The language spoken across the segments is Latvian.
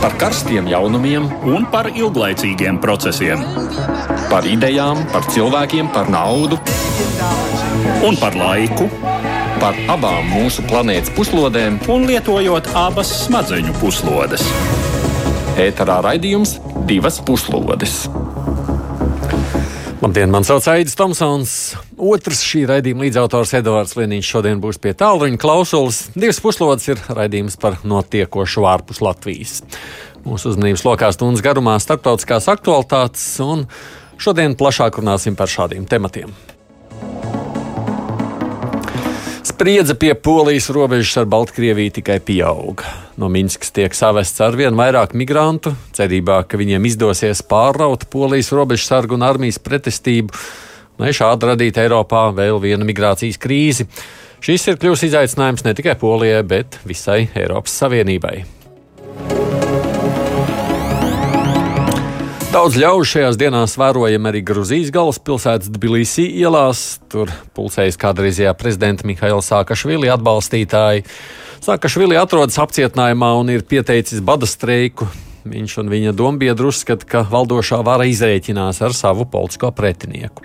par karstiem jaunumiem un par ilglaicīgiem procesiem. Par idejām, par cilvēkiem, par naudu un par laiku. Par abām mūsu planētas puslodēm, un lietojot abas smadzeņu puslodes. Ēterā raidījums divas puslodes. Labdien, man sauc Aits Tomsons. Otrs šī raidījuma līdzautors Edvards Liniņš šodien būs pie tālruņa klausulas. Divas puslodes ir raidījums par notiekošu ārpus Latvijas. Mūsu uzmanības lokā stundas garumā starptautiskās aktualitātes, un šodien plašāk runāsim par šādiem tematiem. Spriedze pie Polijas robežas ar Baltkrieviju tikai pieaug. No Minskas tiek savests ar vien vairāk migrantu, cerībā, ka viņiem izdosies pārraut Polijas robežsargu un armijas pretestību, lai šādi radītu Eiropā vēl vienu migrācijas krīzi. Šis ir kļuvis izaicinājums ne tikai Polijai, bet visai Eiropas Savienībai. Daudz ļaužu šajās dienās vērojam arī Gruzijas galvaspilsētas Tbilisī ielās. Tur pulcējas kādreizējā prezidenta Mihaila Sākašvili atbalstītāji. Sākašvili atrodas apcietinājumā un ir pieteicis bada streiku. Viņš un viņa dombiedri uzskata, ka valdošā vara izrēķinās ar savu politisko pretinieku.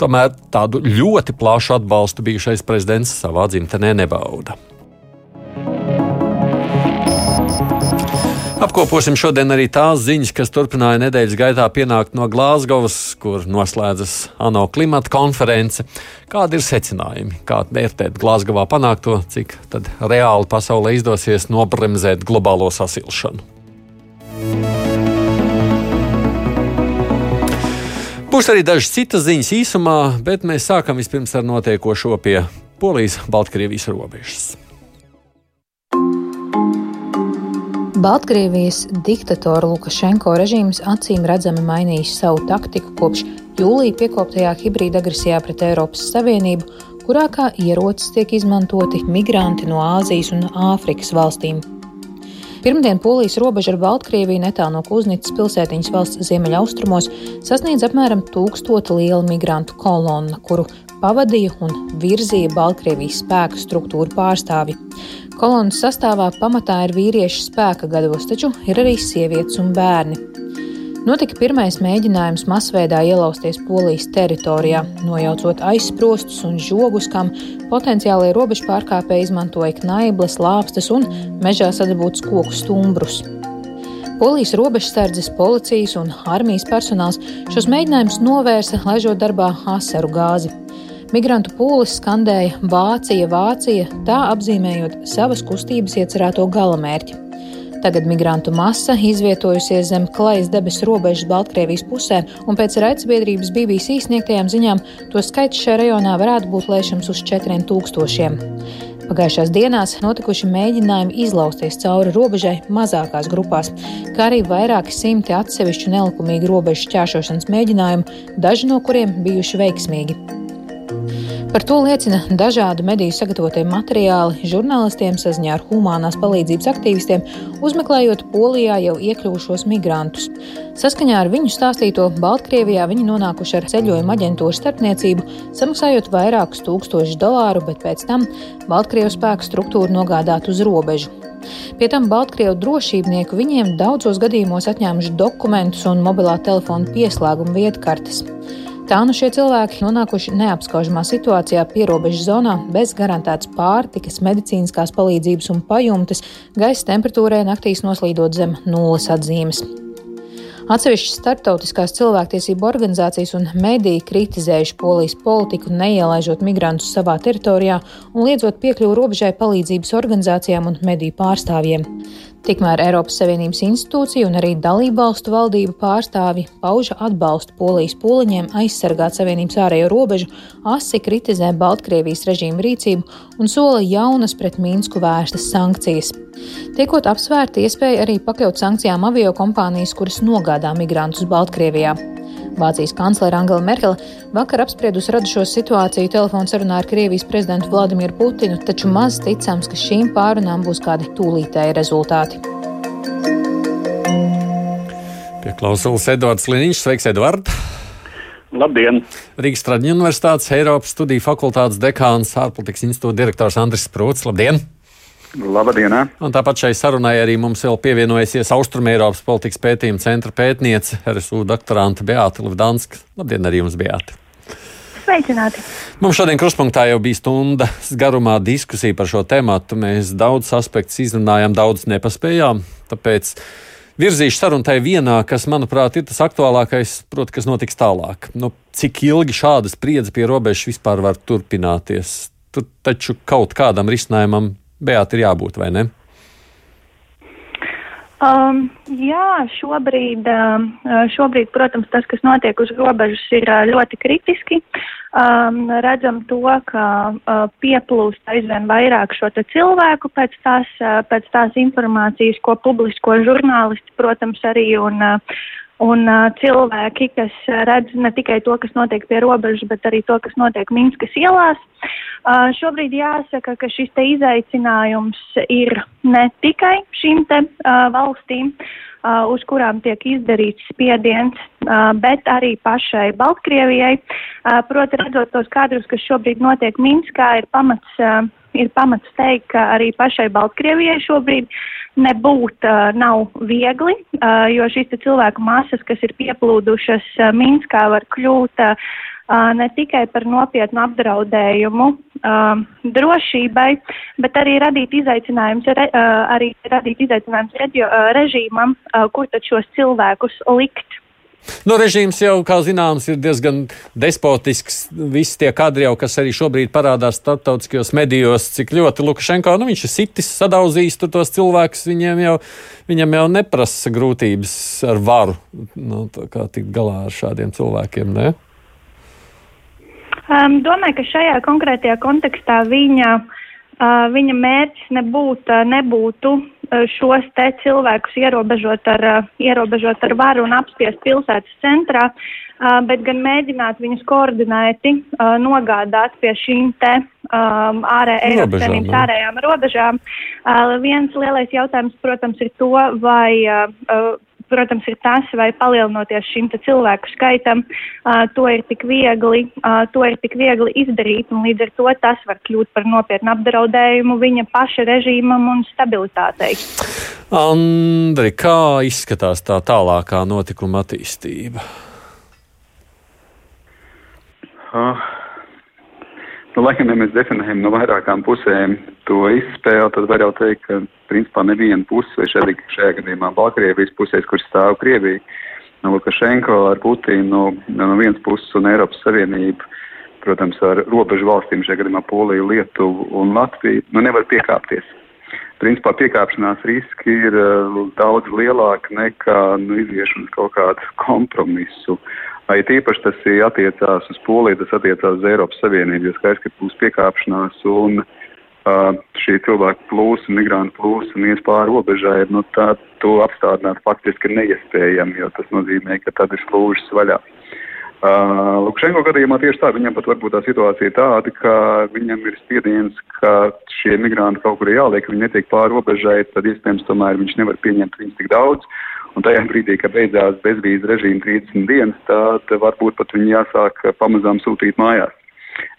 Tomēr tādu ļoti plašu atbalstu bijušais prezidents savā dzimtenē nebauda. Apkoposim šodien arī tās ziņas, kas turpināja nedēļas gaitā pienākt no Glāzgovas, kur noslēdzas ANO klimata konference. Kādi ir secinājumi? Kā vērtēt Glāzgovā panākto, cik reāli pasaulē izdosies nobremzēt globālo sasilšanu? Būs arī dažas citas ziņas īsumā, bet mēs sākam vispirms ar notiekošo pie Polijas-Baltkrievijas robežas. Baltkrievijas diktatora Lukašenko režīms acīm redzami mainījis savu taktiku kopš jūlijā piekoptajā hibrīda agresijā pret Eiropas Savienību, kurā kā ierocis tiek izmantoti migranti no Āzijas un Āfrikas valstīm. Pirmdien Polijas robeža ar Baltkrieviju netālu no Kuznīcas pilsētiņas valsts ziemeļaustrumos sasniedz apmēram tūkstoti liela migrantu kolonna, kuru pavadīja un virzīja Baltkrievijas spēku struktūru pārstāvji. Kolonas sastāvā pamatā ir vīrieši spēka gados, taču ir arī sievietes un bērni. Notika pirmais mēģinājums masveidā ielausties Polijas teritorijā, nojaucot aizsprostus un žogus, kam potenciālie robežu pārkāpēji izmantoja knaiblas, lāpstas un mežā sadabūtus koku stumbrus. Polijas robežsardzes, policijas un armijas personāls šos mēģinājumus novērsa, laižot darbā asaru gāzi. Migrantu pūlis skandēja Vācija, Vācija, tā apzīmējot savas kustības iecerēto galamērķi. Tagad migrantu masa izvietojusies zem klajas debesu robežas Baltkrievijas pusē, un pēc raidsabiedrības BBC sniegtajām ziņām to skaits šajā rajonā varētu būt lēšams uz 4000. Pagājušās dienās notikuši mēģinājumi izlausties cauri robežai mazākās grupās, kā arī vairāki simti atsevišķu nelikumīgu robežu šķēršošanas mēģinājumu, daži no kuriem bijuši veiksmīgi. Par to liecina dažādu mediju sagatavotie materiāli žurnālistiem saziņā ar humanās palīdzības aktīvistiem, uzmeklējot Polijā jau iekļuvušos migrantus. Saskaņā ar viņu stāstīto, Baltkrievijā viņi nonākuši ar ceļojuma aģentūru starpniecību, samaksājot vairākus tūkstošus dolāru, bet pēc tam Baltkrievu spēku struktūru nogādāt uz robežu. Pie tam Baltkrievu drošībnieku viņiem daudzos gadījumos atņēmuši dokumentus un mobilā telefona pieslēguma vietkartes. Tā nu šie cilvēki nonākuši neapskaužamā situācijā pierobežu zonā bez garantētas pārtikas, medicīniskās palīdzības un pajumtes, gaisa temperatūrai naktīs noslīdot zem nulles atzīmes. Atsevišķas starptautiskās cilvēktiesību organizācijas un mediji kritizējuši polijas politiku, neielaižot migrantus savā teritorijā un liedzot piekļuvu robežai palīdzības organizācijām un mediju pārstāvjiem. Tikmēr Eiropas Savienības institūcija un arī dalībvalstu valdību pārstāvji pauža atbalstu Polijas pūliņiem aizsargāt Savienības ārējo robežu, asi kritizē Baltkrievijas režīmu rīcību un sola jaunas pret Mīnsku vērstas sankcijas. Tiekot apsvērta iespēja arī pakļaut sankcijām avio kompānijas, kuras nogādā migrantus Baltkrievijā. Vācijas kanclere Angela Merkele vakar apspriedusi radušo situāciju telefonu sarunā ar Krievijas prezidentu Vladimiru Putinu, taču maz ticams, ka šīm pārunām būs kādi tūlītēji rezultāti. Pie klausulas Edvards Liniņš. Sveiks, Edvard! Labdien! Rīgas Traģiņu universitātes Eiropas studiju fakultātes dekāns, ārpolitikas institūta direktors Andris Sprūts. Labdien! Labdien! Un tāpat šai sarunai arī mums vēl pievienojusies Austrumēropas politikas pētījuma centra pētniece RSU doktorante Beāta Livdanska. Labdien arī jums, Beāta! Sveicināti! Mums šodien kruspunktā jau bija stundas garumā diskusija par šo tēmu. Mēs daudz aspektus izrunājām, daudz nepaspējām. Tāpēc virzīšu sarunu tai vienā, kas, manuprāt, ir tas aktuālākais, proti, kas notiks tālāk. Nu, cik ilgi šāda spriedze pie robežas vispār var turpināties? Tur taču kaut kādam risinājumam Beāta ir jābūt, vai ne? Um, jā, šobrīd, um, šobrīd, protams, tas, kas notiek uz robežas, ir uh, ļoti kritiski. Um, redzam to, ka uh, pieplūst aizvien vairāk šo cilvēku pēc tās, uh, pēc tās informācijas, ko publisko žurnālisti, protams, arī un uh, Un uh, cilvēki, kas redz ne tikai to, kas notiek pie robežas, bet arī to, kas notiek Minskas ielās. Uh, šobrīd jāsaka, ka šis izaicinājums ir ne tikai šīm te uh, valstīm, uh, uz kurām tiek izdarīts spiediens, uh, bet arī pašai Baltkrievijai. Uh, proti, redzot tos kadrus, kas šobrīd notiek Minskā, ir pamats. Uh, ir pamats teikt, ka arī pašai Baltkrievijai šobrīd nebūt nav viegli, jo šīs cilvēku masas, kas ir pieplūdušas Minskā, var kļūt ne tikai par nopietnu apdraudējumu drošībai, bet arī radīt izaicinājums, arī radīt izaicinājums reģio, režīmam, kur tad šos cilvēkus likt. Nu, režīms jau, kā zināms, ir diezgan despotisks. Visi tie kadri, jau, kas arī šobrīd parādās starptautiskajos medijos, cik ļoti Lukašenko, nu, ir sitis, sadauzījis tos cilvēkus, viņiem jau, viņam jau neprasa grūtības ar varu, nu, tikt galā ar šādiem cilvēkiem, ne? Um, domāju, ka šajā konkrētajā kontekstā viņa uh, viņa mērķis nebūt, nebūtu uh, šos te cilvēkus ierobežot ar, ierobežot ar varu un apspiest pilsētas centrā, bet gan mēģināt viņus koordinēti nogādāt pie šīm te ārē, Eiropas Savienības ārējām robežām. Viens lielais jautājums, protams, ir to, vai protams, ir tas, vai palielinoties šim cilvēku skaitam, uh, to, ir viegli, uh, to ir tik viegli izdarīt, un līdz ar to tas var kļūt par nopietnu apdraudējumu viņa paša režīmam un stabilitātei. Andri, kā izskatās tā tālākā notikuma attīstība? Uh, Nu, laikam, ja mēs definējam no vairākām pusēm to izspēli, tad var jau teikt, ka principā neviena puse, vai šeit, šajā gadījumā Baltkrievijas pusēs, kur stāv Krievija, no Lukašenko ar Putinu, no, no vienas puses un Eiropas Savienību, protams, ar robežu valstīm, šajā gadījumā Poliju, Lietuvu un Latviju, nu nevar piekāpties. Principā piekāpšanās riski ir uh, daudz lielāki nekā nu, iziešanas kaut kādu kompromisu. Uh, It īpaši tas attiecās uz Poliju, tas attiecās uz Eiropas Savienību, jo skaidrs, ka būs piekāpšanās un uh, šī cilvēku plūsma, migrantu plūsma ies pāri robežai, nu tā to apstādināt faktiski ir neiespējami, jo tas nozīmē, ka tad ir slūžas vaļā. Uh, Lukašenko gadījumā tieši tā, viņam pat varbūt tā situācija ir tāda, ka viņam ir spiediens, ka šie migranti kaut kur jāliek, viņi netiek pāri robežai, tad iespējams tomēr viņš nevar pieņemt viņus tik daudz. Un tajā brīdī, kad beidzās bezvīzu režīma 30 dienas, tad varbūt pat viņi jāsāk pamazām sūtīt mājās.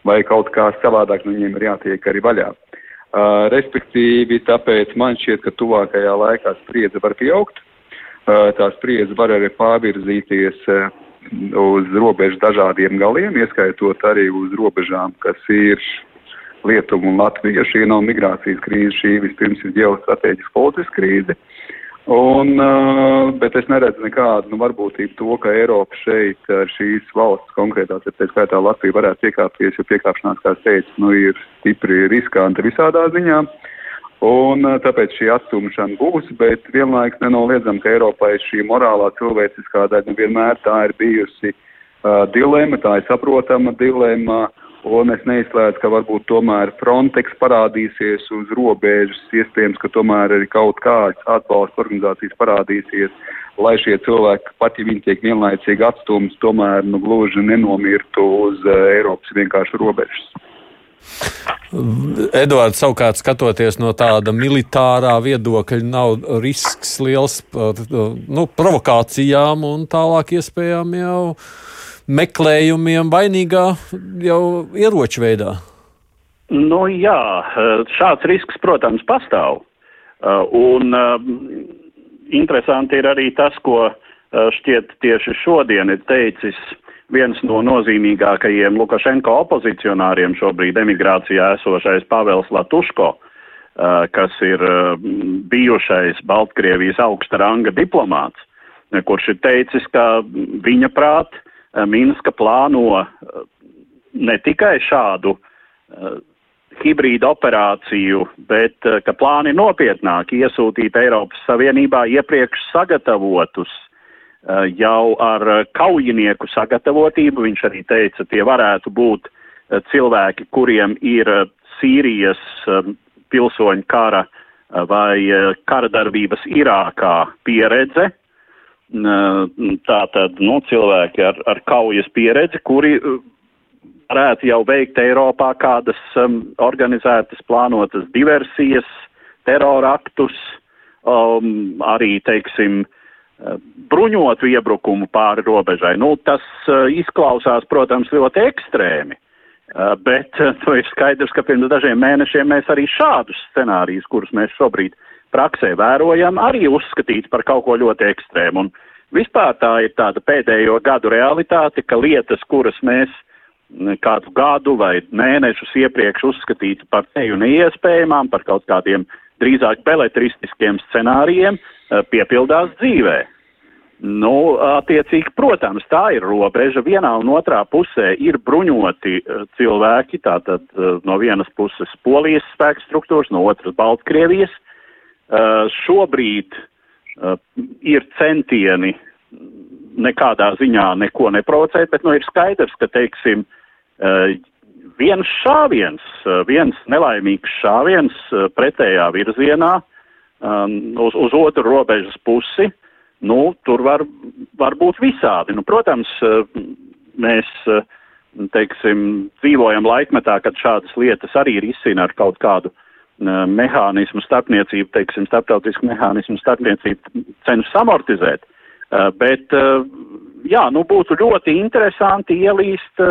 Vai kaut kā savādāk no viņiem ir jātiek arī vaļā. Uh, respektīvi, tāpēc man šķiet, ka tuvākajā laikā spriedze var pieaugt. Uh, tā spriedze var arī pārvirzīties uh, uz robežu dažādiem galiem, ieskaitot arī uz robežām, kas ir Lietuva un Latvija. Šī nav migrācijas krīze, šī vispirms ir ģeostrateģiska politiska krīze. Uh, Un, uh, bet es neredzu nekādu nu, varbūtību to, ka Eiropa šeit ar šīs valsts konkrētā, tā skaitā Latvija varētu piekāpties, jo piekāpšanās, kā es teicu, nu, ir stipri riskanta visādā ziņā. Un uh, tāpēc šī atstumšana būs, bet vienlaikus nenoliedzam, ka Eiropai šī morālā cilvēciskā daļa vienmēr tā ir bijusi uh, dilema, tā ir saprotama dilema. Uh, Un es neizslēdzu, ka varbūt tomēr Frontex parādīsies uz robežas, iespējams, ka tomēr arī kaut kādas atbalsta organizācijas parādīsies, lai šie cilvēki, pat ja viņi tiek vienlaicīgi atstumti, tomēr nu, gluži nenomirtu uz uh, Eiropas vienkārši robežas. Edvards, savukārt, skatoties no tāda militārā viedokļa, nav risks liels par nu, provokācijām un tālāk iespējām jau meklējumiem vainīgā jau ieroču veidā? Nu, jā, šāds risks, protams, pastāv. Un interesanti ir arī tas, ko šķiet tieši šodien ir teicis viens no nozīmīgākajiem Lukašenko opozicionāriem šobrīd emigrācijā esošais Pavels Latuško, kas ir bijušais Baltkrievijas augsta ranga diplomāts, kurš ir teicis, ka viņa prāt Minska plāno ne tikai šādu hibrīda operāciju, bet ka plāni nopietnāk iesūtīt Eiropas Savienībā iepriekš sagatavotus Eh, jau ar eh, kaujinieku sagatavotību. Viņš arī teica, tie varētu būt eh, cilvēki, kuriem ir Sīrijas pilsoņu kara vai kara darbības Irākā pieredze. Tātad, nu, cilvēki ar, ar kaujas pieredzi, kuri varētu jau veikt Eiropā kādas um, organizētas, plānotas diversijas, teroraktus, um, arī, teiksim, Eh, bruņotu iebrukumu pāri robežai. Nu, tas uh, izklausās, protams, ļoti ekstrēmi, uh, bet uh, nu, ir skaidrs, ka pirms dažiem mēnešiem mēs arī šādus scenārijus, kurus mēs šobrīd praksē vērojam, arī uzskatīt par kaut ko ļoti ekstrēmu. Un vispār tā ir tāda pēdējo gadu realitāte, ka lietas, kuras mēs mm, kādu gadu vai mēnešus iepriekš uzskatītu par teju neiespējamām, par kaut kādiem drīzāk beletristiskiem scenārijiem, uh, Eh, piepildās dzīvē. Nu, attiecīgi, protams, tā ir robeža. Vienā un otrā pusē ir bruņoti eh, cilvēki, tātad eh, no vienas puses Polijas spēku struktūras, no otras Baltkrievijas. Šobrīd ir centieni nekādā ziņā neko neprovocēt, bet nu, ir skaidrs, ka, teiksim, viens šāviens, viens nelaimīgs šāviens pretējā virzienā uz, uz otru robežas pusi, nu, tur var, var būt visādi. Nu, protams, mēs, teiksim, dzīvojam laikmetā, kad šādas lietas arī ir izcīna ar kaut kādu uh, mehānismu starpniecību, teiksim, starptautisku mehānismu starpniecību cenšas amortizēt. Uh, bet, jā, nu, būtu ļoti interesanti ielīst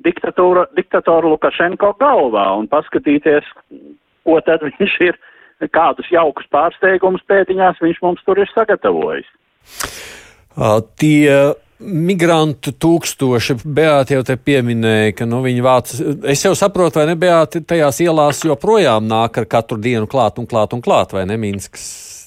diktatoru Lukašenko galvā un paskatīties, ko tad viņš ir kādus jaukus pārsteigumus pēdiņās viņš mums tur ir sagatavojis. Uh, tie migrantu tūkstoši, Beāti jau te pieminēja, ka nu, viņi vāc. Es jau saprotu, vai ne Beāti tajās ielās joprojām nāk ar katru dienu klāt un klāt un klāt, vai ne Minskas?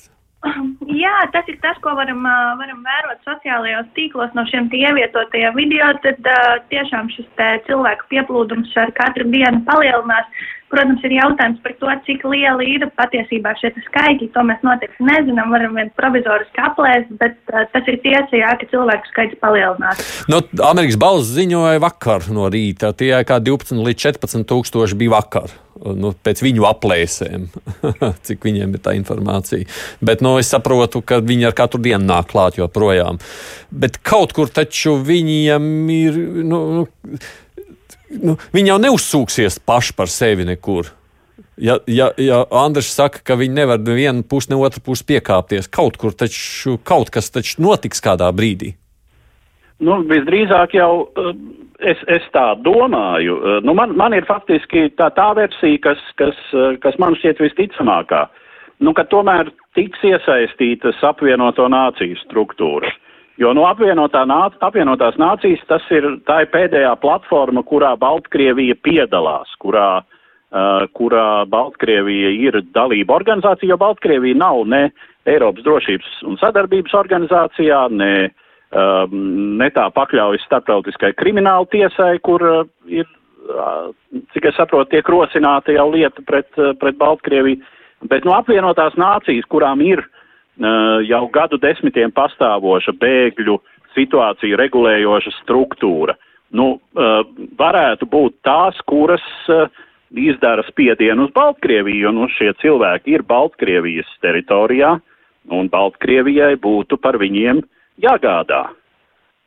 Jā, tas ir tas, ko varam, varam vērot sociālajos tīklos no šiem ievietotajiem video. Tad uh, tiešām šis cilvēku pieplūdums ar katru dienu palielinās. Protams, ir jautājums par to, cik liela ir patiesībā šie skaitļi. To mēs noteikti nezinām, varam vien provizoriski aplēst, bet uh, tas ir tiesa, jā, ka cilvēku skaits palielinās. No, nu, Amerikas balss ziņoja vakar no rīta, tie kā 12 līdz 14 tūkstoši bija vakar. Nu, pēc viņu aplēsēm, cik viņiem ir tā informācija. Bet nu, es saprotu, ka viņi ar katru dienu nāk klāt joprojām. Bet kaut kur taču viņiem ir. Nu, nu nu, viņi jau neuzsūksies paši par sevi nekur. Ja, ja, ja Andris saka, ka viņi nevar ne vienu pusi, ne otru pusi piekāpties, kaut kur taču kaut kas taču notiks kādā brīdī. Nu, visdrīzāk jau eh, es, es tā domāju. Eh, nu, man, man ir faktiski tā, tā versija, kas, kas, eh, kas man šķiet visticamākā. Nu, ka tomēr tiks iesaistītas apvienoto nāciju struktūras. Jo no apvienotā nāc, apvienotās nācijas tas ir, tā ir pēdējā platforma, kurā Baltkrievija piedalās, kurā, uh, kurā Baltkrievija ir dalība organizācija, jo Baltkrievija nav ne Eiropas drošības un sadarbības organizācijā, ne, um, ne tā pakļaujas starptautiskai krimināla tiesai, kur uh, ir, uh, cik es saprotu, tiek rosināta jau lieta pret, uh, pret Baltkrieviju, bet no apvienotās nācijas, kurām ir uh, jau gadu desmitiem pastāvoša bēgļu situāciju regulējoša struktūra. Nu, varētu būt tās, kuras izdara spiedienu uz Baltkrieviju, un nu, šie cilvēki ir Baltkrievijas teritorijā, un Baltkrievijai būtu par viņiem jāgādā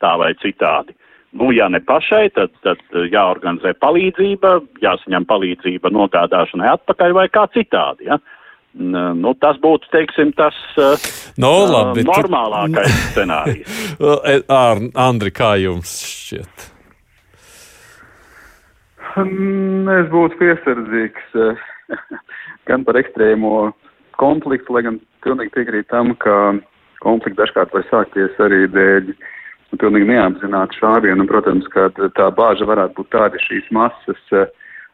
tā vai citādi. Nu, ja ne pašai, tad, tad jāorganizē palīdzība, jāsaņem palīdzība nogādāšanai atpakaļ vai kā citādi. Ja? Uh, Nu, tas būtu, teiksim, tas no, labi, uh, normālākais tu... scenārijs. Ar Andri, kā jums šķiet? Es būtu piesardzīgs gan par ekstrēmo konfliktu, lai gan pilnīgi piekrīt tam, ka konflikti dažkārt var sākties arī dēļ pilnīgi neapzināti šāvienu. Protams, ka tā bāža varētu būt tāda šīs masas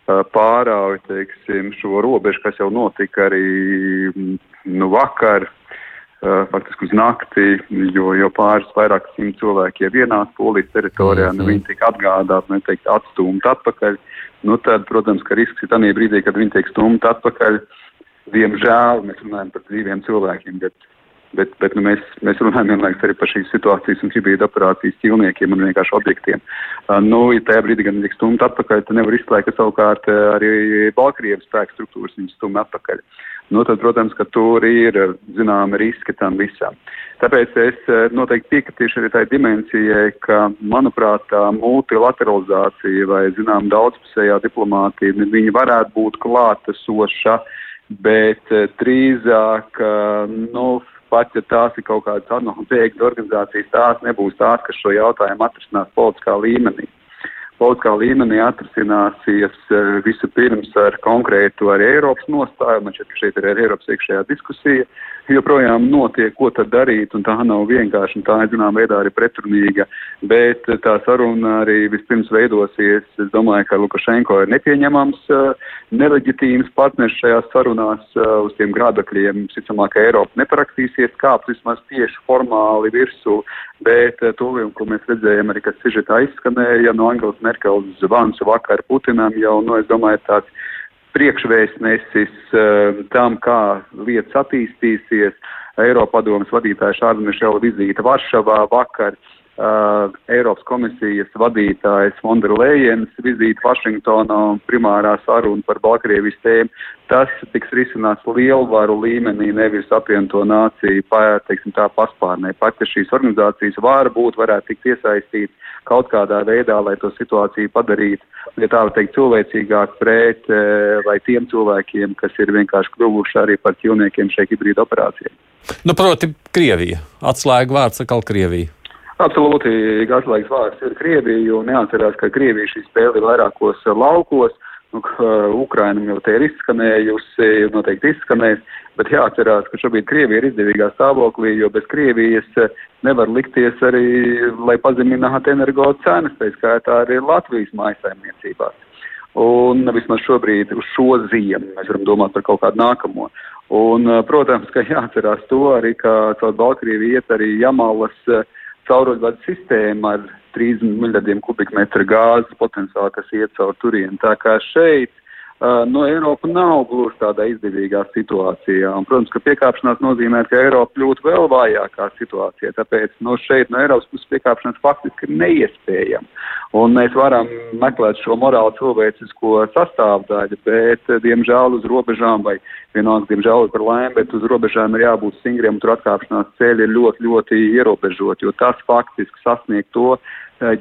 pārāvi, teiksim, šo robežu, kas jau notika arī mm, nu, vakar, faktiski uz nakti, jo, jo pāris vairāk simt cilvēki jau ienāca polijas teritorijā, mm -hmm. nu, viņi tika atgādāti, neteikt, atstumti atpakaļ. Nu, tad, protams, ka risks ir tādā brīdī, kad viņi tiek stumti atpakaļ. Diemžēl mēs runājam par dzīviem cilvēkiem, bet Bet, bet nu, mēs, mēs runājam vienlaikus arī par šīs situācijas un hibrīda operācijas ķīlniekiem un vienkārši objektiem. Uh, nu, ja tajā brīdī gan tiek stumta atpakaļ, tad nevar izslēgt, ka savukārt arī Baltkrievijas spēku struktūras viņus stumj atpakaļ. Nu, tad, protams, ka tur ir zināma riska tam visam. Tāpēc es noteikti piekritīšu arī tai dimensijai, ka, manuprāt, tā multilateralizācija vai, zinām, daudzpusējā diplomātija, viņa varētu būt klātesoša, bet drīzāk, nu, pat ja tās ir kaut kādas ANO bēgļu organizācijas, tās nebūs tās, kas šo jautājumu atrisinās politiskā līmenī. Politiskā līmenī atrisināsies eh, visu pirms ar konkrētu arī Eiropas nostāju, man šķiet, ka šeit ir arī Eiropas iekšējā diskusija, joprojām notiek, ko tad darīt, un tā nav vienkārši, un tā, zinām, veidā arī pretrunīga, bet tā saruna arī vispirms veidosies, es domāju, ka Lukašenko ir nepieņemams, eh, neleģitīms partners šajās sarunās eh, uz tiem grādakļiem, sicamāk, ka Eiropa neparakstīsies, kāpt vismaz tieši formāli virsū, bet eh, to, ko mēs redzējām arī, kad sižetā izskanēja no Angelas Merkeles zvans vakar Putinam, jau, nu, es domāju, tāds priekšvēstnesis uh, tam, kā lietas attīstīsies. Eiropadomas vadītāja Šāda Mišela vizīte Varšavā vakar. Uh, Eiropas komisijas vadītājs Mondra Lējens vizīte Vašingtonā primārā saruna par Baltkrievijas tēmu. Tas tiks risināts lielvaru līmenī, nevis apvienoto nāciju teiksim, tā paspārnē. Pat, ja šīs organizācijas var būt, varētu tikt iesaistīts kaut kādā veidā, lai to situāciju padarītu, ja tā var teikt, cilvēcīgāk pret vai tiem cilvēkiem, kas ir vienkārši kļuvuši arī par ķilniekiem šai hibrīda operācijai. Nu, proti, Krievija. Atslēga vārds atkal Krievija. Absolūti, atslēgas vārds ir Krievija, jo neatcerās, ka Krievija šī spēle ir vairākos laukos. Nu, Ukrainam jau te ir izskanējusi, noteikti izskanēs, bet jāatcerās, ka šobrīd Krievija ir izdevīgā stāvoklī, jo bez Krievijas nevar likties arī, lai pazeminātu energo cenas, tā skaitā arī Latvijas mājasaimniecībās. Un vismaz šobrīd uz šo ziemu mēs varam domāt par kaut kādu nākamo. Un, protams, ka jāatcerās to arī, ka caur Baltkrieviju iet arī Jamalas uh, cauruļvadu sistēma ar 30 miljardiem kubikmetru gāzes potenciāli, kas iet caur turieni. Tā kā šeit no Eiropa nav gluži tādā izdevīgā situācijā. Un, protams, ka piekāpšanās nozīmē, ka Eiropa kļūtu vēl vājākā situācijā. Tāpēc no šeit no Eiropas puses piekāpšanās faktiski ir neiespējama. Un mēs varam meklēt šo morāli cilvēcisko sastāvdaļu, bet, diemžēl, uz robežām vai vienalga, diemžēl, par laimi, bet uz robežām ir jābūt stingriem, un tur atkāpšanās ceļi ir ļoti, ļoti ierobežoti, jo tas faktiski sasniegt to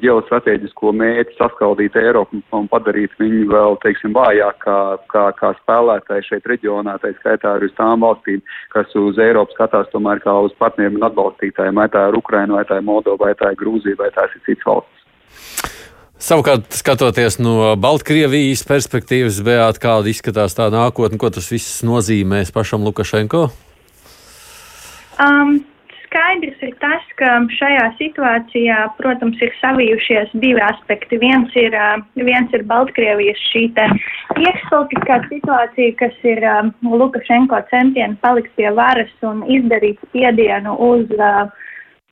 ģeostrateģisko mērķi saskaldīt Eiropu un padarīt viņu vēl, teiksim, vājāk kā, kā, kā spēlētāji šeit reģionā, tā skaitā arī uz tām valstīm, kas uz Eiropu skatās tomēr kā uz partneriem un atbalstītājiem, vai tā ir Ukraina, vai tā ir Moldova, vai tā ir Grūzija, vai tās ir citas valstis. Savukārt, skatoties no Baltkrievijas perspektīvas, Beat, kāda izskatās tā nākotne, ko tas viss nozīmēs pašam Lukašenko? Um, skaidrs ir tas, ka šajā situācijā, protams, ir savijušies divi aspekti. Viens ir, uh, viens ir Baltkrievijas šī iekšpolitiskā situācija, kas ir Lukašenko centieni palikt pie varas un izdarīt spiedienu uz uh,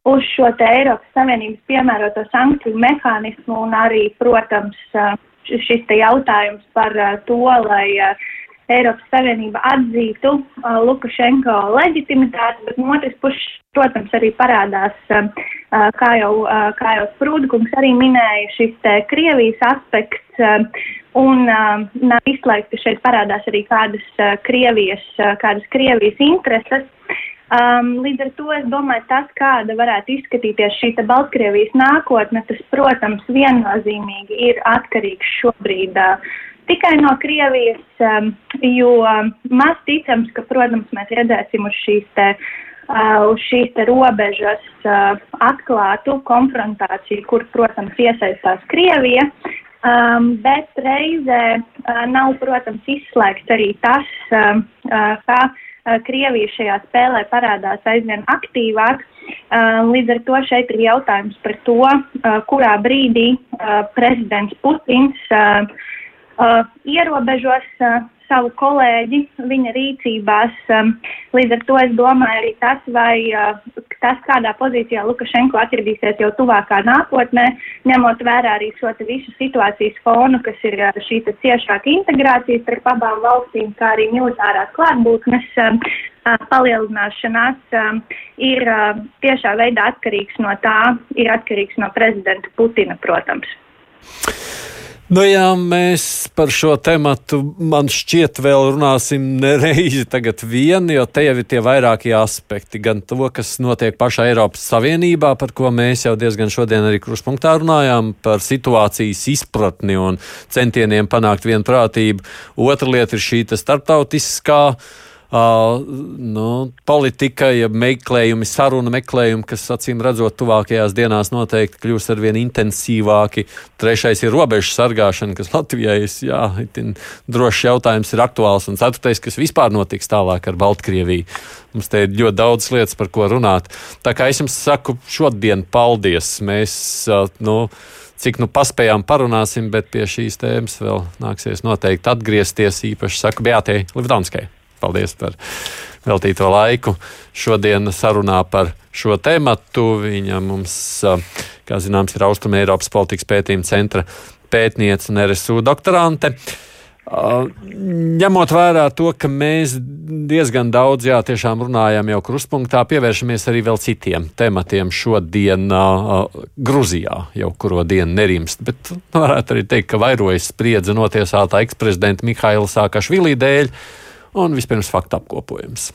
uz šo te Eiropas Savienības piemēroto sankciju mehānismu un arī, protams, šis te jautājums par to, lai Eiropas Savienība atzītu Lukašenko leģitimitāti, bet no otras puses, protams, arī parādās, kā jau, kā jau Sprūdkungs arī minēja, šis te Krievijas aspekts un nav izslēgts, ka šeit parādās arī kādas Krievijas, kādas Krievijas intereses. Um, līdz ar to es domāju, tas, kāda varētu izskatīties šī Baltkrievijas nākotne, tas, protams, viennozīmīgi ir atkarīgs šobrīd uh, tikai no Krievijas, um, jo maz ticams, ka, protams, mēs redzēsim uz šīs te, uh, uz šīs te robežas uh, atklātu konfrontāciju, kur, protams, iesaistās Krievija. Um, bet reizē uh, nav, protams, izslēgts arī tas, uh, uh, ka Krievija šajā spēlē parādās aizvien aktīvāk. Uh, līdz ar to šeit ir jautājums par to, uh, kurā brīdī uh, prezidents Putins uh, ierobežos uh, savu kolēģi viņa rīcībās. Um, līdz ar to es domāju arī tas, vai uh, tas, kādā pozīcijā Lukašenko atradīsies jau tuvākā nākotnē, ņemot vērā arī šo visu situācijas fonu, kas ir uh, šī ciešāka integrācija starp abām valstīm, kā arī militārās klātbūtnes um, uh, palielināšanās, um, ir uh, tiešā veidā atkarīgs no tā, ir atkarīgs no prezidenta Putina, protams. Nu jā, mēs par šo tematu man šķiet vēl runāsim nereizi tagad vien, jo te jau ir tie vairākie aspekti. Gan to, kas notiek pašā Eiropas Savienībā, par ko mēs jau diezgan šodien arī kruspunktā runājām, par situācijas izpratni un centieniem panākt vienprātību. Otra lieta ir šī starptautiskā Uh, nu, politika, ja meklējumi, saruna meklējumi, kas acīm redzot, tuvākajās dienās noteikti kļūs ar vien intensīvāki. Trešais ir robežu sargāšana, kas Latvijai jā, ir drošs jautājums, ir aktuāls. Un ceturtais, kas vispār notiks tālāk ar Baltkrieviju. Mums te ir ļoti daudz lietas, par ko runāt. Tā kā es jums saku, šodien paldies! Mēs, uh, nu, cik nu paspējām parunāsim, bet pie šīs tēmas vēl nāksies noteikti atgriezties. Īpaši saku Beatai Livdonskai. Paldies par veltīto laiku. Šodien sarunā par šo tēmatu. Viņa mums, kā zināms, ir Austrum Eiropas politikas pētījuma centra pētniece un RSU doktorante. Ņemot vērā to, ka mēs diezgan daudz jā, runājam jau kruspunktā, pievēršamies arī vēl citiem tematiem šodien uh, Gruzijā, jau kuru dienu nerimst. Bet varētu arī teikt, ka vairojas spriedze notiesātā eksprezidenta Mihaila Sākašvilī dēļ. Uh, un vispirms faktu apkopojums.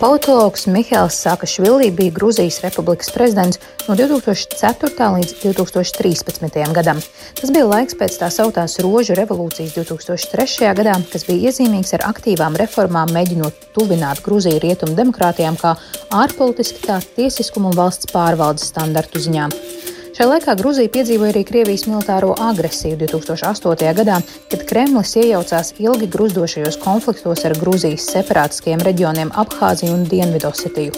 Politologs Mihāls Sakašvili bija Grūzijas republikas prezidents no 2004. līdz 2013. gadam. Tas bija laiks pēc tā sauktās Rožu revolūcijas 2003. gadā, kas bija iezīmīgs ar aktīvām reformām, mēģinot tuvināt Grūziju rietumu demokrātijām kā ārpolitiski, tā tiesiskumu un valsts pārvaldes standartu ziņām. Šajā laikā Grūzija piedzīvoja arī Krievijas militāro agresiju 2008. gadā, kad Kremlis iejaucās ilgi gruzdošajos konfliktos ar Grūzijas separātiskiem reģioniem Abhāziju un Dienvidosetiju.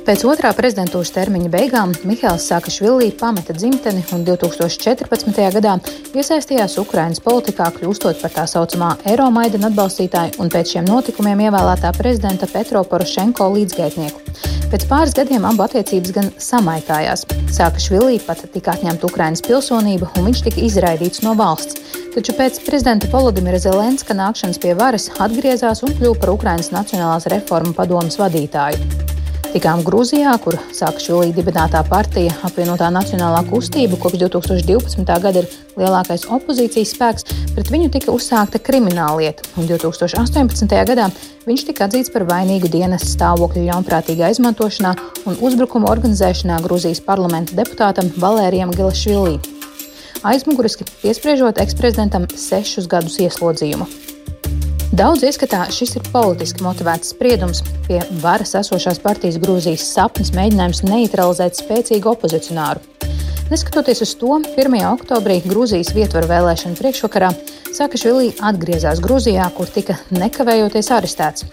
Pēc otrā prezidentūras termiņa beigām Mihāls Sakašvili pameta dzimteni un 2014. gadā iesaistījās Ukrainas politikā, kļūstot par tā saucamā Eiromaidana atbalstītāju un pēc šiem notikumiem ievēlētā prezidenta Petro Porošenko līdzgaitnieku. Pēc pāris gadiem abu attiecības gan samaitājās. Sakašvili pat tika atņemta Ukrainas pilsonība un viņš tika izraidīts no valsts. Taču pēc prezidenta Volodimira Zelenska nākšanas pie varas atgriezās un kļuva par Ukrainas Nacionālās reformu padomas vadītāju. Tikām Grūzijā, kur sāka šo līdzi dibinātā partija apvienotā Nacionālā kustība, kopš 2012. gada ir lielākais opozīcijas spēks, pret viņu tika uzsākta krimināla lieta, un 2018. gadā viņš tika atzīts par vainīgu dienas stāvokļa ļaunprātīgā izmantošanā un uzbrukuma organizēšanā Grūzijas parlamenta deputātam Valērijam Gilašvilī. Aizmuguriski piespriežot eksprezidentam sešus gadus ieslodzījumu. Daudz ieskatā šis ir politiski motivēts spriedums pie varas esošās partijas Grūzijas sapnis mēģinājums neutralizēt spēcīgu opozicionāru. Neskatoties uz to, 1. oktobrī Grūzijas vietvaru vēlēšanu priekšvakarā Sakašvili atgriezās Grūzijā, kur tika nekavējoties arestēts.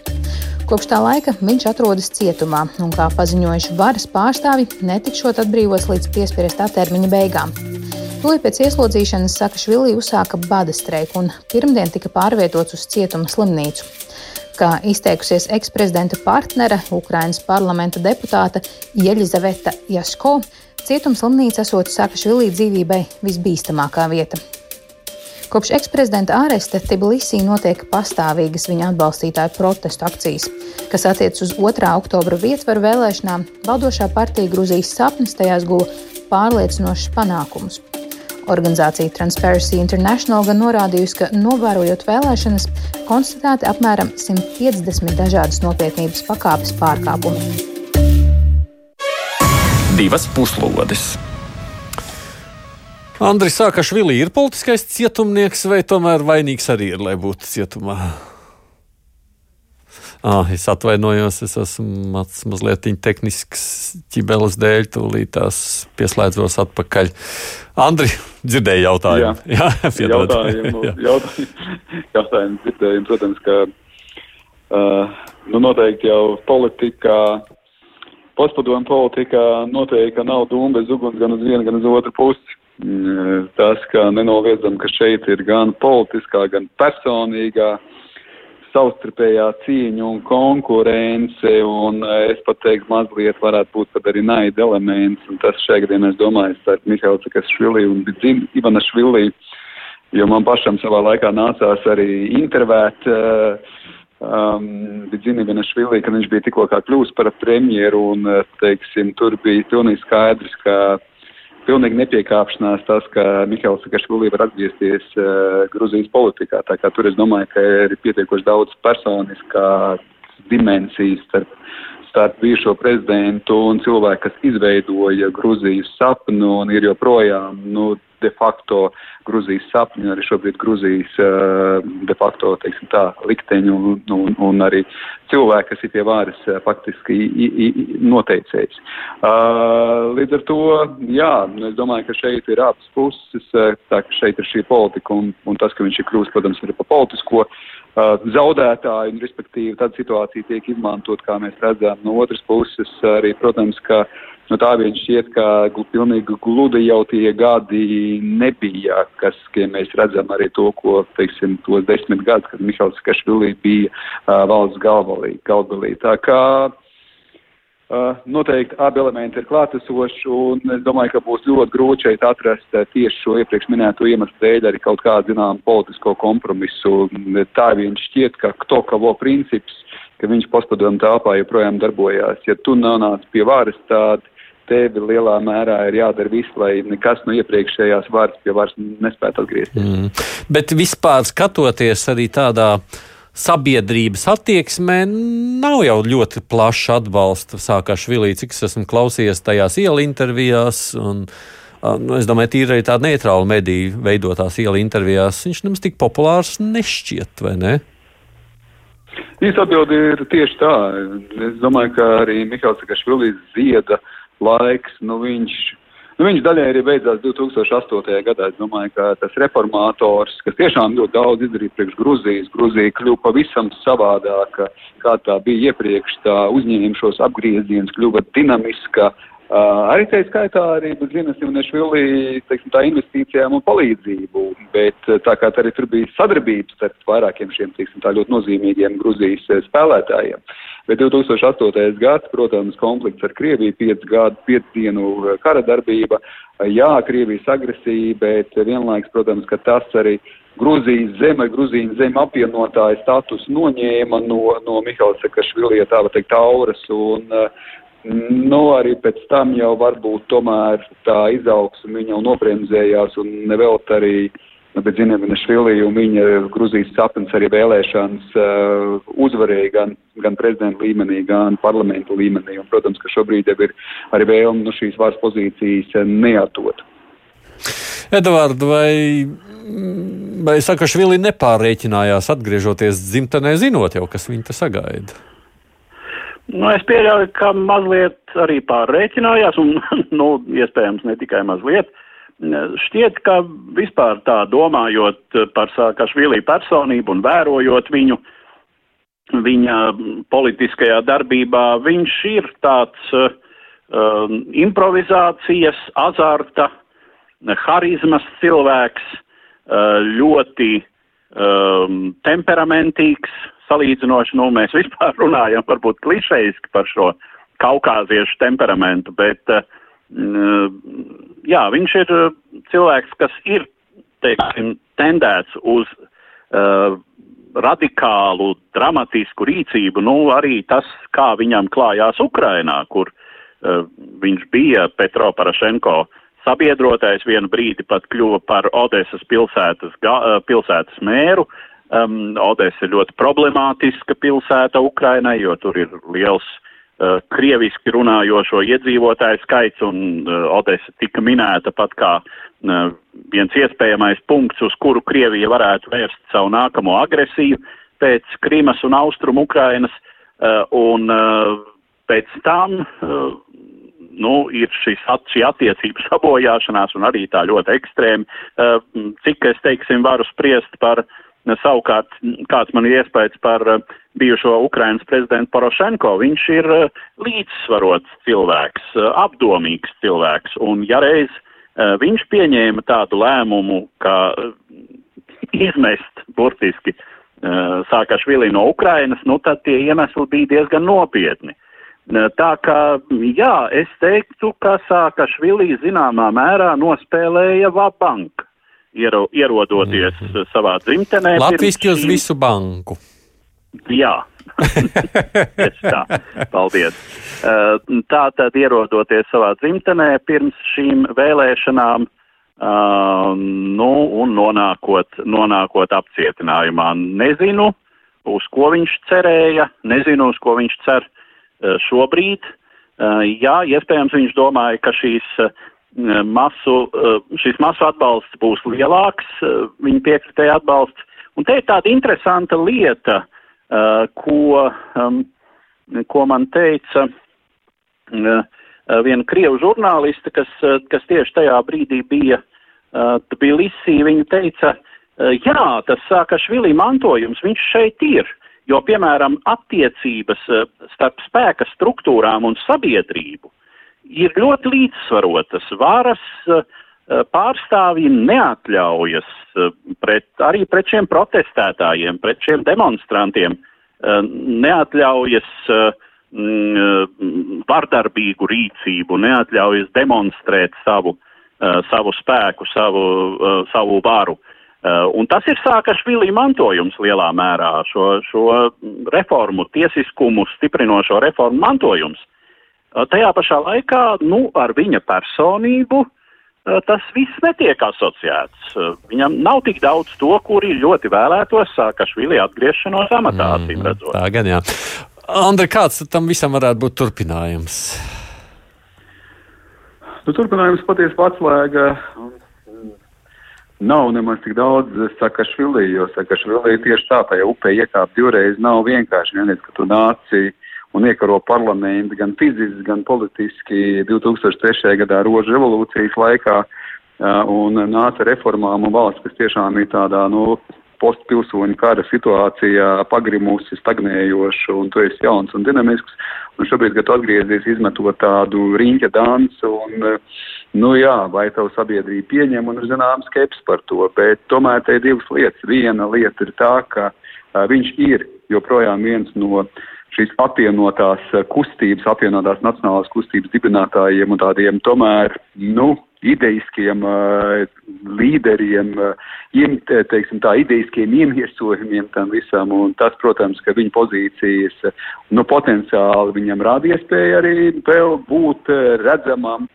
Kopš tā laika viņš atrodas cietumā, un, kā paziņojuši varas pārstāvi, netikšot atbrīvots līdz piespiestu termiņa beigām. Tūlīt pēc ieslodzīšanas Sakašvili uzsāka bada streiku un pirmdien tika pārvietots uz cietuma slimnīcu. Kā izteikusies eksprezidenta partnere, Ukrainas parlamenta deputāte Jeļizaveta Jasko, cietuma slimnīca esot Sakašvili dzīvībai visbīstamākā vieta. Kopš eksprezidenta āresta Tbilisī notiek pastāvīgas viņa atbalstītāju protestu akcijas, kas attiecas uz 2. oktobra vietvaru vēlēšanām. Valdošā partija Grūzijas sapnis tajās guva pārliecinošus panākumus. Organizācija Transparency International gan norādījusi, ka novērojot vēlēšanas, konstatēti apmēram 150 dažādas nopietnības pakāpes pārkāpumi. Divas puslodes! Andris Sakašvili ir politiskais cietumnieks vai tomēr vainīgs arī ir, lai būtu cietumā? Ah, es atvainojos, es esmu maz, mazliet tehnisks ķibeles dēļ, tūlīt tās pieslēdzos atpakaļ. Andri, dzirdēju jautājumu. Jā, jā jautājumu, jā. jautājumu, jautājumu dzirdējumu. Protams, ka uh, nu noteikti jau politikā, postpadomu politikā noteikti nav dūma bez uguns gan uz vienu, gan uz otru pusi. Uh, tas, ka nenoliedzam, ka šeit ir gan politiskā, gan personīgā savstarpējā cīņa un konkurence, un eh, es pat teiktu, mazliet varētu būt pat arī naida elements, un tas šajā gadījumā, es domāju, starp Mihails Sakašvili un Ivana Švili, jo man pašam savā laikā nācās arī intervēt uh, um, Bidzini Venašvili, kad viņš bija tikko kā kļūst par premjeru, un, eh, teiksim, tur bija pilnīgi skaidrs, ka pilnīgi nepiekāpšanās tas, ka Mihails Sakašvili var atgriezties uh, Gruzijas politikā. Tā kā tur es domāju, ka ir pietiekoši daudz personiskā dimensijas starp, starp bijušo prezidentu un cilvēku, kas izveidoja Gruzijas sapnu un ir joprojām, nu, de facto Gruzijas sapņu, arī šobrīd Gruzijas eh, de facto, teiksim tā, likteņu un, un, un arī cilvēki, kas ir pie vāras eh, faktiski noteicējis. Uh, līdz ar to, jā, es domāju, ka šeit ir abas puses, tā ka šeit ir šī politika un, un tas, ka viņš ir kļūst, protams, arī pa politisko uh, zaudētāju, un respektīvi tad situācija tiek izmantot, kā mēs redzam, no otras puses arī, protams, ka No tā vien šķiet, ka pilnīgi gludi jau tie gadi nebija, kas, ja mēs redzam arī to, ko, teiksim, tos desmit gadus, kad Mihāls Kašvilī bija uh, valsts galvalī, galvalī. Tā kā uh, noteikti abi elementi ir klātesoši, un es domāju, ka būs ļoti grūti šeit atrast uh, tieši šo iepriekš minēto iemeslu dēļ arī kaut kādu, zinām, politisko kompromisu. Tā vien šķiet, ka to, ka vo princips, ka viņš postpadomu tāpā joprojām darbojās. Ja tu nonāc pie varas, tad tevi lielā mērā ir jādara viss, lai nekas no iepriekšējās varas pie varas nespētu atgriezties. Mm. Bet vispār skatoties arī tādā sabiedrības attieksmē nav jau ļoti plašs atbalsts Sākašvilī, cik es esmu klausījies tajās ielu intervijās. Un, nu, es domāju, tīri arī tāda neitrāla mediju veidotās ielu intervijās. Viņš nemaz tik populārs nešķiet, vai ne? Īsta atbilde ir tieši tā. Es domāju, ka arī Mihāls Sakašvilis zieda laiks, nu viņš, nu viņš daļai arī beidzās 2008. gadā. Es domāju, ka tas reformātors, kas tiešām ļoti daudz izdarīja priekš Gruzijas, Gruzija kļuva pavisam savādāka, kā tā bija iepriekš, tā uzņēma šos apgriezienus, kļuva dinamiska, Uh, arī tā skaitā arī Zinas Junešvili, teiksim, tā investīcijām un palīdzību, bet tā kā arī tur bija sadarbības starp vairākiem šiem, teiksim, tā ļoti nozīmīgiem Gruzijas spēlētājiem. Bet 2008. gads, protams, konflikts ar Krieviju, 5 gadu, 5 dienu kara darbība, jā, Krievijas agresija, bet vienlaiks, protams, ka tas arī Grūzijas zeme, Grūzīna zeme apvienotāja status noņēma no, no Mihaila Sakašvili, ja tā var teikt, auras, un uh, Nu, arī pēc tam jau varbūt tomēr tā izaugsme jau nobremzējās un nevelt arī, nu, Švilī un viņa Gruzijas sapnis arī vēlēšanas uh, uzvarēja gan, gan prezidenta līmenī, gan parlamentu līmenī. Un, protams, ka šobrīd jau ir arī vēlme nu, šīs varas pozīcijas neatot. Edvards, vai, vai Sakašvili nepārrēķinājās atgriežoties dzimtenē, zinot jau, kas viņu te sagaida? Nu, es pieļauju, ka mazliet arī pārreikinājās, un, nu, iespējams, ne tikai mazliet. Šķiet, ka vispār tā domājot par Sākašvili personību un vērojot viņu, viņa politiskajā darbībā, viņš ir tāds um, improvizācijas, azarta, harizmas cilvēks, uh, ļoti um, temperamentīgs, salīdzinoši, nu, mēs vispār runājam varbūt klišejiski par šo kaukāziešu temperamentu, bet, uh, jā, viņš ir uh, cilvēks, kas ir, teiksim, tendēts uz uh, radikālu, dramatisku rīcību, nu, arī tas, kā viņam klājās Ukrainā, kur uh, viņš bija Petro Parašenko sabiedrotais, vienu brīdi pat kļuva par Odesas pilsētas, pilsētas mēru, uh, Um, Odesa ir ļoti problemātiska pilsēta Ukrainai, jo tur ir liels uh, krieviski runājošo iedzīvotāju skaits, un uh, Odesa tika minēta pat kā uh, viens iespējamais punkts, uz kuru Krievija varētu vērst savu nākamo agresiju. pēc Krimas un Austrum Ukrainas, un pēc tam nu, ir šis, šī attiecību sabojāšanās un arī tā ļoti ekstrēma, cik es, teiksim, varu spriest par uh, Savukārt, kāds man ir iespējas par uh, bijušo Ukrainas prezidentu Porošenko, viņš ir uh, līdzsvarots cilvēks, uh, apdomīgs cilvēks, un ja reiz viņš pieņēma tādu lēmumu, ka izmest burtiski Sākašvili no Ukrainas, nu tad tie iemesli bija diezgan nopietni. Tā kā, jā, es teiktu, ka Sākašvili zināmā mērā nospēlēja vabanku iero, ierodoties mm -hmm. savā dzimtenē. Latviski uz visu banku. Jā, tā, paldies. Uh, tā tad ierodoties savā dzimtenē pirms šīm vēlēšanām, uh, nu, un nonākot, nonākot apcietinājumā. Nezinu, uz ko viņš cerēja, nezinu, uz ko viņš cer šobrīd. Jā, iespējams, viņš domāja, ka šīs masu, šis masu atbalsts būs lielāks, viņa piekritēja atbalsts. Un te ir tāda interesanta lieta, ko, ko man teica viena krievu žurnāliste, kas, kas tieši tajā brīdī bija Tbilisī, viņa teica, jā, tas Sākašvili mantojums, viņš šeit ir, jo, piemēram, attiecības starp spēka struktūrām un sabiedrību ir ļoti līdzsvarotas. Varas eh, pārstāvji neatļaujas eh, pret, arī pret šiem protestētājiem, pret šiem demonstrantiem, eh, neatļaujas mm, vardarbīgu rīcību, neatļaujas demonstrēt savu, savu spēku, savu, savu varu. Un tas ir Sākašvili mantojums lielā mērā, šo, šo reformu, tiesiskumu stiprinošo reformu mantojums. Tajā pašā laikā, nu, ar viņa personību tas viss netiek asociēts. Viņam nav tik daudz to, kuri ļoti vēlētos Sākašvili atgriešanos amatā, mm, acīm redzot. Tā gan jā. Andri, kāds tam visam varētu būt turpinājums? Nu, turpinājums patiesībā atslēga nav nemaz tik daudz Sakašvilī, jo Sakašvilī tieši tā, tajā upē iekāpt divreiz nav vienkārši. Vienreiz, ka tu nāci un iekaro parlamentu gan fiziski, gan politiski 2003. gadā rožu revolūcijas laikā un nāca reformām un valsts, kas tiešām ir tādā, nu, postpilsoņu kara situācijā pagrimusi, stagnējoša, un tu esi jauns un dinamisks, un šobrīd, kad tu atgriezies izmetot tādu riņķa dansu, un, nu jā, vai tavu sabiedrību pieņem, un ir zinām skeps par to, bet tomēr te ir divas lietas. Viena lieta ir tā, ka viņš ir joprojām viens no uh, šīs apvienotās eh, kustības, apvienotās nacionālās kustības dibinātājiem un tādiem tomēr, nu, ideiskiem uh, līderiem, uh, iem, teiksim tā, ideiskiem iemiesojumiem tam visam, un tas, protams, ka viņa pozīcijas, nu, potenciāli viņam rāda iespēju arī vēl būt uh, redzamam,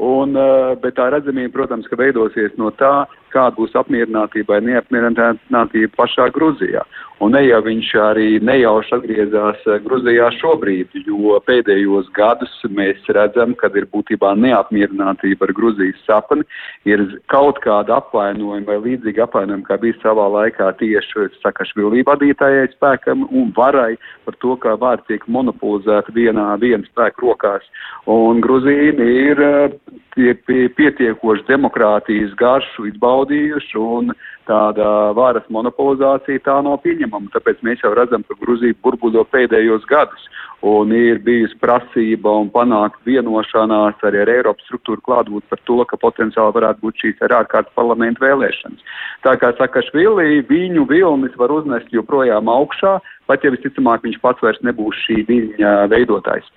un, uh, bet tā redzamība, protams, ka veidosies no tā, kāda būs apmierinātība vai neapmierinātība pašā Gruzijā. Un ne jau viņš arī nejauši atgriezās eh, Gruzijā šobrīd, jo pēdējos gadus mēs redzam, ka ir būtībā neapmierinātība ar Gruzijas sapni, ir kaut kāda apvainojuma vai līdzīga apvainojuma, kā bija savā laikā tieši Sakašvilī vadītājai spēkam un varai par to, kā vārds tiek monopolizēta vienā viena spēka rokās. Un Gruzīni ir tie eh, pietiekoši demokrātijas garšu izbaudījuši un tāda varas monopolizācija tā nav pieņemama. Tāpēc mēs jau redzam, ka Gruzija burbuļo pēdējos gadus un ir bijusi prasība un panākt vienošanās arī ar Eiropas struktūru klātbūt par to, ka potenciāli varētu būt šīs ar ārkārtas parlamentu vēlēšanas. Tā kā saka Švili, viņu vilnis var uznest joprojām augšā, pat ja visticamāk viņš pats vairs nebūs šī viņa veidotājs.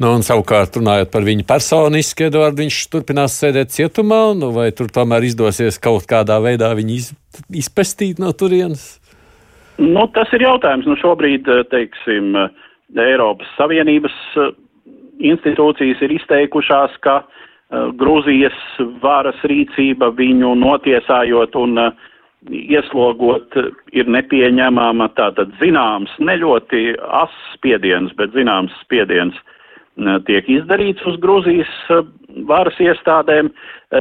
Nu, un savukārt, runājot par viņu personiski, Edvards, viņš turpinās sēdēt cietumā, nu, vai tur tomēr izdosies kaut kādā veidā viņu iz, izpestīt no turienes? Nu, tas ir jautājums. Nu, šobrīd, eh, teiksim, eh, Eiropas Savienības eh, institūcijas ir izteikušās, ka Grūzijas varas rīcība viņu notiesājot un ieslogot ir nepieņemama tātad zināms, ne ļoti as spiediens, bet zināms spiediens tiek izdarīts uz Gruzijas varas iestādēm.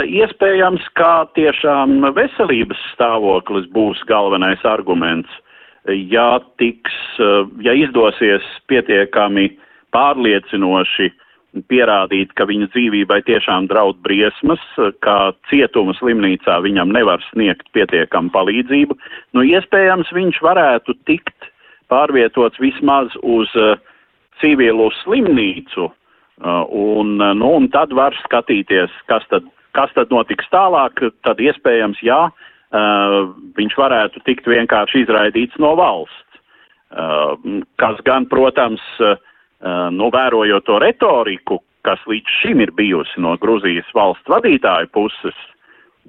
Iespējams, kā tiešām veselības stāvoklis būs galvenais arguments ja tiks, ja izdosies pietiekami pārliecinoši pierādīt, ka viņa dzīvībai tiešām draud briesmas, ka cietuma slimnīcā viņam nevar sniegt pietiekamu palīdzību, nu iespējams viņš varētu tikt pārvietots vismaz uz uh, civilu slimnīcu, uh, un, uh, nu, un tad var skatīties, kas tad, kas tad notiks tālāk, tad iespējams, jā, uh, viņš varētu tikt vienkārši izraidīts no valsts. Kas gan, protams, nu, vērojot to retoriku, kas līdz šim ir bijusi no Gruzijas valsts vadītāju puses,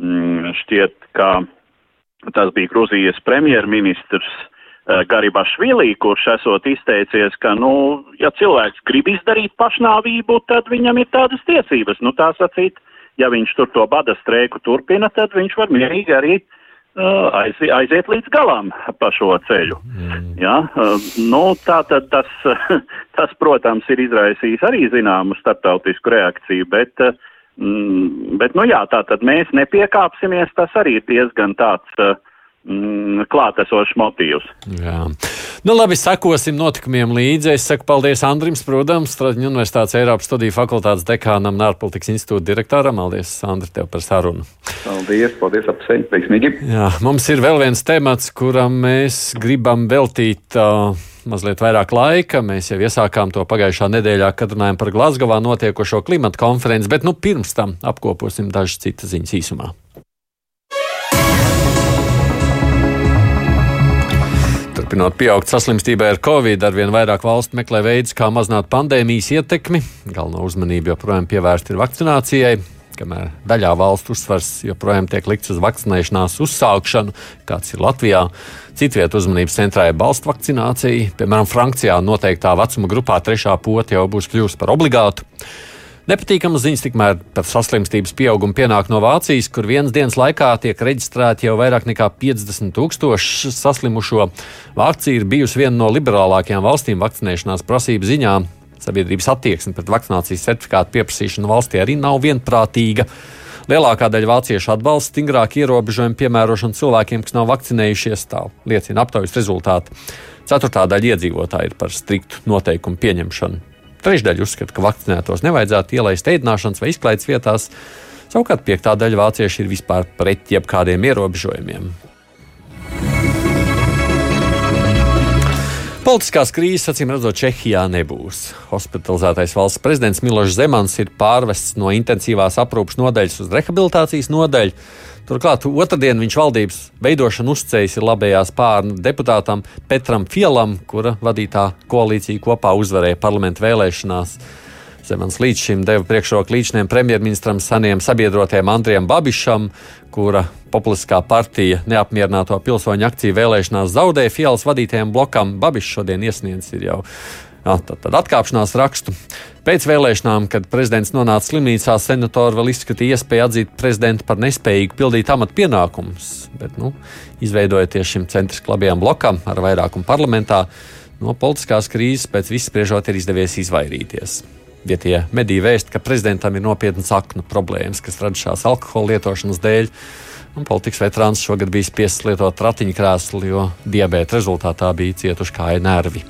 mm, šķiet, ka tas bija Gruzijas premjerministrs uh, Garibašvilī, kurš esot izteicies, ka, nu, ja cilvēks grib izdarīt pašnāvību, tad viņam ir tādas tiesības. Nu, tā sacīt, ja viņš tur to bada streiku turpina, tad viņš var mierīgi arī uh, aiziet, aiziet līdz galam pa šo ceļu. Mm. Ja? Nu, tā tad tas, tas, protams, ir izraisījis arī zināmu starptautisku reakciju, bet, mm, bet nu jā, tā tad mēs nepiekāpsimies, tas arī ir diezgan tāds mm, klātesošs motīvs. Jā. Nu, labi, sekosim notikumiem līdzi. Es saku paldies Andrim Sprūdam, Straģiņu Universitātes Eiropas studiju fakultātes dekānam un ārpolitikas institūta direktoram. Paldies, Andri, tev par sarunu. Paldies, paldies, apsveic, veiksmīgi. Jā, mums ir vēl viens temats, kuram mēs gribam veltīt. Uh, mazliet vairāk laika. Mēs jau iesākām to pagājušā nedēļā, kad runājām par Glasgowā notiekošo klimata konferenci, bet nu, pirms tam apkoposim dažas citas ziņas īsumā. Turpinot pieaugt saslimstībai ar covid, arvien vairāk valstu meklē veidus, kā mazināt pandēmijas ietekmi. Galvenā uzmanība joprojām pievērsta ir vakcinācijai, kamēr daļā valstu uzsvars joprojām tiek likts uz vakcinēšanās uzsākšanu, kāds ir Latvijā. Citviet uzmanības centrā ir balstu vakcinācija. Piemēram, Francijā noteiktā vecuma grupā trešā pota jau būs kļuvusi par obligātu. Nepatīkamas ziņas tikmēr par saslimstības pieaugumu pienāk no Vācijas, kur vienas dienas laikā tiek reģistrēti jau vairāk nekā 50 tūkstoši saslimušo. Vācija ir bijusi viena no liberālākajām valstīm vakcinēšanās prasību ziņā. Sabiedrības attieksme pret vakcinācijas certifikātu pieprasīšanu valstī arī nav vienprātīga. Lielākā daļa vāciešu atbalsta stingrāku ierobežojumu piemērošanu cilvēkiem, kas nav vakcinējušies, tā liecina aptaujas rezultāti. Ceturtā daļa iedzīvotāji ir par striktu noteikumu pieņemšanu. Trešdaļa uzskata, ka vakcinētos nevajadzētu ielaist ēdināšanas vai izklaides vietās. Savukārt piektā daļa vācieši ir vispār pret jebkādiem ierobežojumiem. Politiskās krīzes, acīm redzot, Čehijā nebūs. Hospitalizētais valsts prezidents Milošs Zemans ir pārvests no intensīvās aprūpes nodaļas uz rehabilitācijas nodaļu. Turklāt otrdien viņš valdības veidošanu ir labējās pārnu deputātam Petram Fielam, kura vadītā koalīcija kopā uzvarēja parlamentu vēlēšanās. Zemans līdz šim deva priekšroku līdziniem premjerministram saniem sabiedrotiem Andrijam Babišam, kura populistiskā partija neapmierināto pilsoņu akciju vēlēšanās zaudēja Fielas vadītajam blokam. Babišs šodien iesniedz jau Jā, tad, tad atkāpšanās rakstu. Pēc vēlēšanām, kad prezidents nonāca slimnīcā, senatori vēl izskatīja iespēju atzīt prezidentu par nespējīgu pildīt amatu pienākumus. Bet, nu, izveidojoties šim centriskam labajam blokam ar vairākumu parlamentā, no politiskās krīzes pēc visspriežot ir izdevies izvairīties. Vietie mediji vēst, ka prezidentam ir nopietnas aknu problēmas, kas radušās alkohola lietošanas dēļ. Un politikas veterāns šogad bija spiests lietot ratiņkrēslu, jo diabēta rezultātā bija cietuši kāja nervi.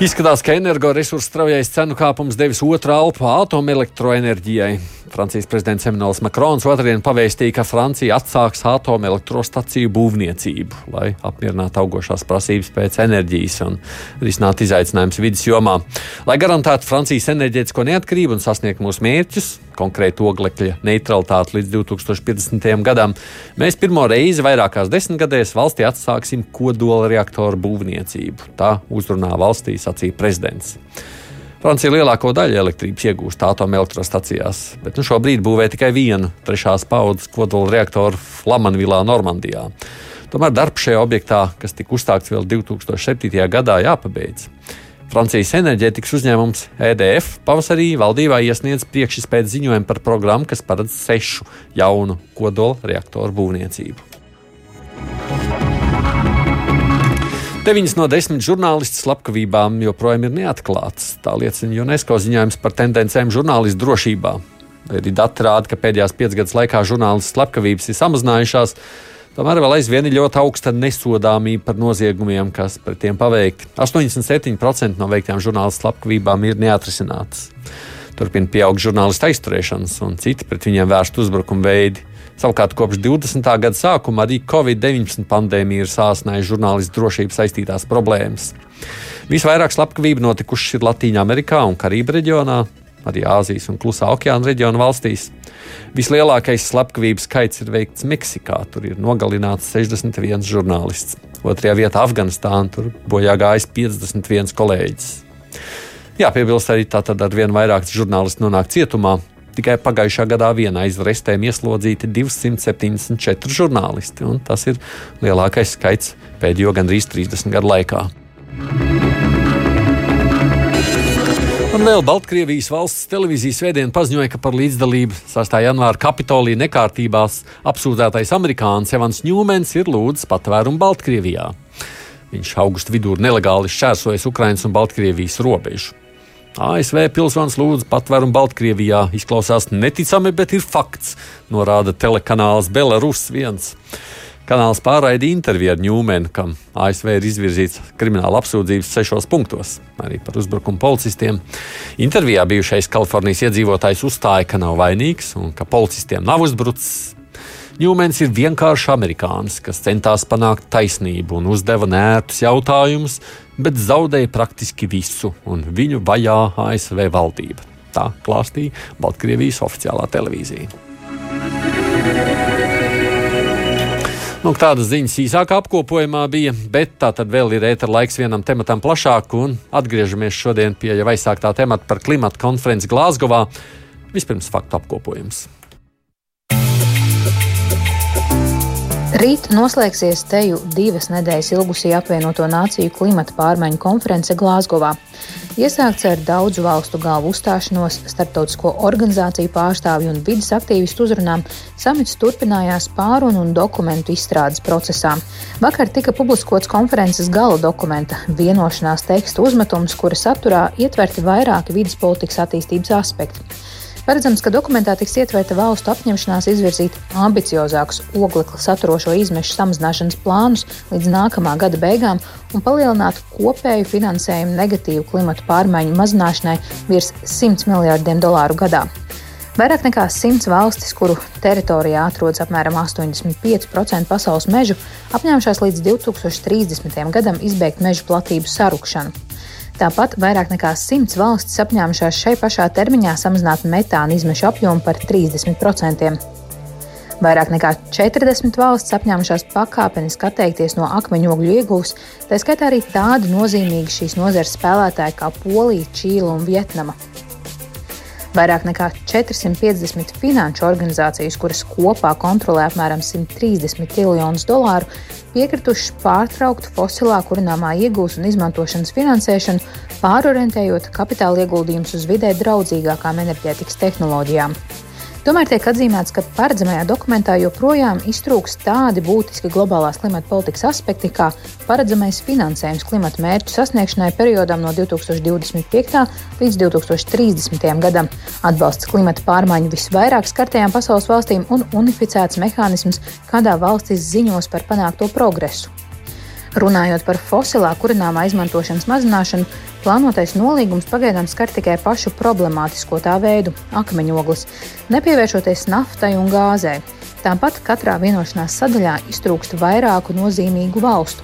Izskatās, ka energoresursu straujais cenu kāpums devis otru alpu atomelektroenerģijai. Francijas prezidents Emmanuels Makrons otrdien pavēstīja, ka Francija atsāks atomelektrostaciju būvniecību, lai apmierinātu augošās prasības pēc enerģijas un risinātu izaicinājumus vidas jomā. Lai garantētu Francijas enerģētisko neatkarību un sasniegtu mūsu mērķus, konkrēti oglekļa neutralitāti līdz 2050. gadam, mēs pirmo reizi vairākās desmitgadēs valstī atsāksim kodola reaktoru būvniecību. Tā uzrunā valstī sacīja prezidents. Francija lielāko daļu elektrības iegūst atomelektrostacijās, bet nu, šobrīd būvē tikai vienu trešās paudzes kodola reaktoru Flamanvilā, Normandijā. Tomēr darbs šajā objektā, kas tika uzsākts vēl 2007. gadā, jāpabeidz. Francijas enerģētikas uzņēmums EDF pavasarī valdībā iesniedz priekšspējas ziņojumu par programmu, kas paredz sešu jaunu kodola reaktoru būvniecību. Deviņas no desmit žurnālistu slepkavībām joprojām ir neatklātas. Tā liecina UNESCO ziņojums par tendencēm žurnālistu drošībā. Arī dati rāda, ka pēdējās piecas gadus laikā žurnālistu slepkavības ir samazinājušās. Tomēr vēl aizvien ir ļoti augsta nesodāmība par noziegumiem, kas pret tiem paveikti. 87% no veiktām žurnālistu slepkavībām ir neatrisinātas. Turpina pieaugt žurnālistu aizturēšanas un citi pret viņiem vērstu uzbrukumu veidi. Savukārt kopš 20. gada sākuma arī Covid-19 pandēmija ir sāsinājusi žurnālistu drošības saistītās problēmas. Visvairāk slepkavību notikušas ir Latvijā, Amerikā un Karību reģionā, arī Āzijas un Klusā okeāna reģiona valstīs. Vislielākais slepkavības skaits ir veikts Meksikā. Tur ir nogalināts 61 žurnālists. Otrajā vietā Afganistānā tur bojā gājis 51 kolēģis. Jāpiebilst arī tā, tad ar vien vairāk žurnālisti nonāk cietumā. Tikai pagājušā gadā vienā aiz restēm ieslodzīti 274 žurnālisti, un tas ir lielākais skaits pēdējo gandrīz 30 gadu laikā. Un vēl Baltkrievijas valsts televīzija svētdien paziņoja, ka par līdzdalību 6. janvāra Kapitolija nekārtībās apsūdzētais amerikānis Evans Ņūmens ir lūdzis patvērumu Baltkrievijā. Viņš augusta vidū nelegāli šķērsojis Ukrainas un Baltkrievijas robežu. ASV pilsonis lūdz patvērumu Baltkrievijā. Izklausās neticami, bet ir fakts, norāda telekanāls Belarus 1. Kanāls pārraidīja interviju ar Ņūmenu, kam ASV ir izvirzīts krimināla apsūdzības sešos punktos, arī par uzbrukumu policistiem. Intervijā bijušais Kalifornijas iedzīvotājs uzstāja, ka nav vainīgs un ka policistiem nav uzbrucis. Ņūmens ir vienkāršs amerikānis, kas centās panākt taisnību un uzdeva nērtus jautājumus, bet zaudēja praktiski visu, un viņu vajā ASV valdība. Tā klāstīja Baltkrievijas oficiālā televīzija. Nu, tādas ziņas īsākā apkopojumā bija, bet tā tad vēl ir ētera laiks vienam tematam plašāk, un atgriežamies šodien pie jau aizsāktā temata par klimatu konferenci Glāzgovā. Vispirms faktu apkopojums. Rīt noslēgsies teju divas nedēļas ilgusī apvienoto nāciju klimata pārmaiņu konference Glāzgovā. Iesākts ar daudzu valstu galvu uzstāšanos, starptautisko organizāciju pārstāvju un vidas aktīvistu uzrunām, samits turpinājās pārunu un dokumentu izstrādes procesā. Vakar tika publiskots konferences gala dokumenta vienošanās teksta uzmetums, kura saturā ietverti vairāki vidas politikas attīstības aspekti. Paredzams, ka dokumentā tiks ietverta valstu apņemšanās izvirzīt ambiciozākus oglekli saturošo izmešu samazināšanas plānus līdz nākamā gada beigām un palielināt kopēju finansējumu negatīvu klimatu pārmaiņu mazināšanai virs 100 miljārdiem dolāru gadā. Vairāk nekā 100 valstis, kuru teritorijā atrodas apmēram 85% pasaules mežu, apņēmušās līdz 2030. gadam izbeigt mežu platību sarukšanu. Tāpat vairāk nekā 100 valstis apņēmušās šai pašā termiņā samazināt metāna izmešu apjomu par 30%. Vairāk nekā 40 valstis apņēmušās pakāpeniski atteikties no akmeņogļu iegūs, tā skaitā arī tādi nozīmīgi šīs nozares spēlētāji kā Polija, Čīla un Vietnama. Vairāk nekā 450 finanšu organizācijas, kuras kopā kontrolē apmēram 130 triljonus dolāru, piekritušas pārtraukt fosilā kurināmā iegūs un izmantošanas finansēšanu, pārorientējot kapitāla ieguldījumus uz vidē draudzīgākām enerģētikas tehnoloģijām. Tomēr tiek atzīmēts, ka paredzamajā dokumentā joprojām iztrūks tādi būtiski globālās klimata politikas aspekti, kā paredzamais finansējums klimata mērķu sasniegšanai periodam no 2025. līdz 2030. gadam, atbalsts klimata pārmaiņu visvairāk skartajām pasaules valstīm un unificēts mehānisms, kādā valstis ziņos par panākto progresu. Runājot par fosilā kurināmā izmantošanas mazināšanu, plānotais nolīgums pagaidām skar tikai pašu problemātisko tā veidu - akmeņoglis, nepievēršoties naftai un gāzei. Tāpat katrā vienošanās sadaļā iztrūkst vairāku nozīmīgu valstu.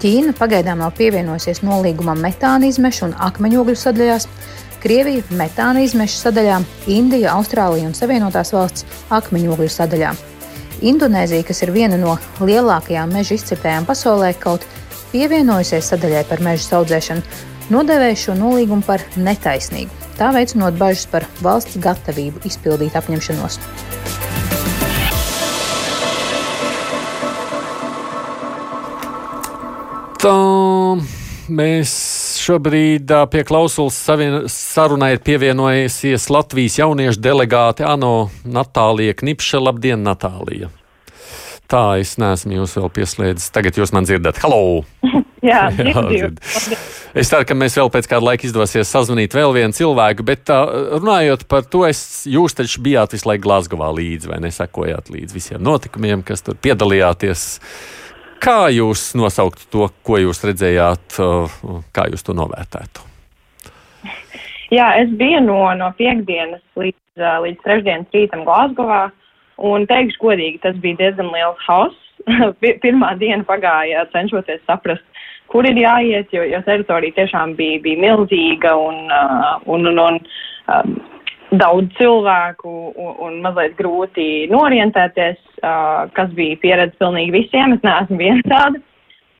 Ķīna pagaidām nav pievienojusies nolīgumam metāna izmešu un akmeņogļu sadaļās, Krievija metāna izmešu sadaļā, Indija, Austrālija un Savienotās valsts akmeņogļu sadaļā. Indonēzija, kas ir viena no lielākajām meža izcirtējām pasaulē, kaut pievienojusies sadaļai par meža audzēšanu, nodēvēja šo nolīgumu par netaisnīgu, tā veicinot bažas par valsts gatavību izpildīt apņemšanos. Tā mēs šobrīd pie klausulas sarunai ir pievienojusies Latvijas jauniešu delegāte Ano Natālija Knipša. Labdien, Natālija! Tā es neesmu jūs vēl pieslēdzis. Tagad jūs man dzirdat. Halo! Jā, dzirdu. Es ceru, ka mēs vēl pēc kāda laika izdosies sazvanīt vēl vienu cilvēku, bet uh, runājot par to, es, jūs taču bijāt visu laiku Glasgowā līdzi, vai nesekojāt līdzi visiem notikumiem, kas tur piedalījāties. Kā jūs nosauktu to, ko jūs redzējāt, uh, kā jūs to novērtētu? Jā, es biju no, no piekdienas līdz, uh, līdz trešdienas rītam Glasgowā, un teikšu godīgi, tas bija diezgan liels hauss. Pirmā diena pagāja cenšoties saprast, kur ir jāiet, jo, jo teritorija tiešām bija, bija milzīga un, uh, un, un, un um, daudz cilvēku un, un mazliet grūti norientēties, uh, kas bija pieredze pilnīgi visiem. Es neesmu viena tāda.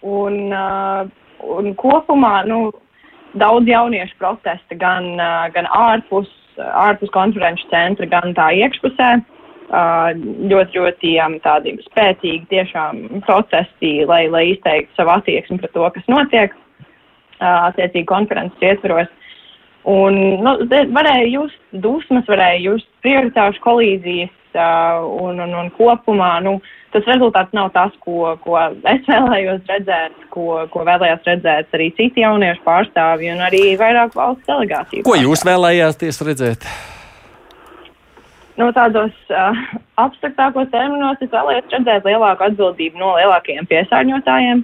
Un, uh, un kopumā, nu, daudz jauniešu protesta gan, uh, gan ārpus, ārpus konferenču centra, gan tā iekšpusē. Uh, ļoti, ļoti um, tādi spēcīgi tiešām protesti, lai, lai izteiktu savu attieksmi pret to, kas notiek uh, attiecīgi konferences ietveros. Un, nu, varēja just dusmas, varēja just prioritāšu kolīzijas uh, un, un, un kopumā, nu, tas rezultāts nav tas, ko, ko es vēlējos redzēt, ko, ko vēlējās redzēt arī citi jauniešu pārstāvji un arī vairāk valsts delegāciju. Ko jūs vēlējāties redzēt? nu, tādos uh, abstraktākos terminos es vēlējos redzēt lielāku atbildību no lielākajiem piesārņotājiem.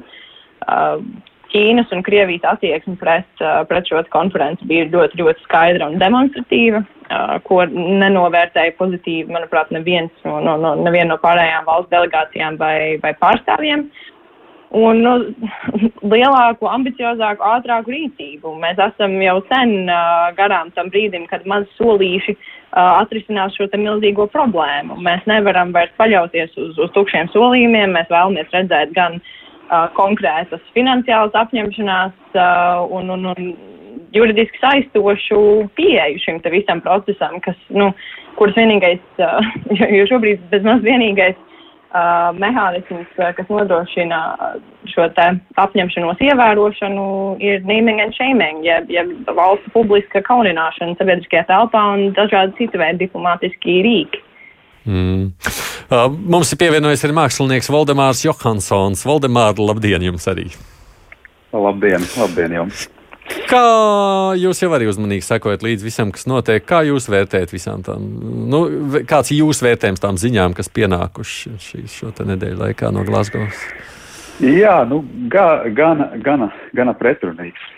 Uh, Ķīnas un Krievijas attieksme pret, pret šo konferenci bija ļoti, ļoti skaidra un demonstratīva, ko nenovērtēja pozitīvi, manuprāt, neviens no, no, no, nevien no pārējām valsts delegācijām vai, vai pārstāvjiem. Un nu, lielāku, ambiciozāku, ātrāku rīcību. Mēs esam jau sen uh, garām tam brīdim, kad maz solīši uh, atrisinās šo milzīgo problēmu. Mēs nevaram vairs paļauties uz, uz tukšiem solījumiem, mēs vēlamies redzēt gan uh, konkrētas finansiālas apņemšanās un, un, un juridiski saistošu pieeju šim visam procesam, kas, nu, kuras vienīgais, jo, šobrīd bezmaz vienīgais uh, mehānisms, kas nodrošina šo te apņemšanos ievērošanu, ir naming and shaming, jeb, jeb valsts publiska kaunināšana sabiedriskajā telpā un dažādi citu veidu diplomātiski rīki. Mm. Uh, mums ir pievienojies arī mākslinieks Valdemārs Johansons. Valdemārs, labdien jums arī! Labdien, labdien jums! Kā jūs jau arī uzmanīgi sekojat līdz visam, kas notiek? Kā jūs vērtējat visām tām? Nu, kāds ir jūsu vērtējums tām ziņām, kas pienākuši šīs šo nedēļu laikā no Glasgow? Jā, nu, ga, gana, gana, gana pretrunīgs.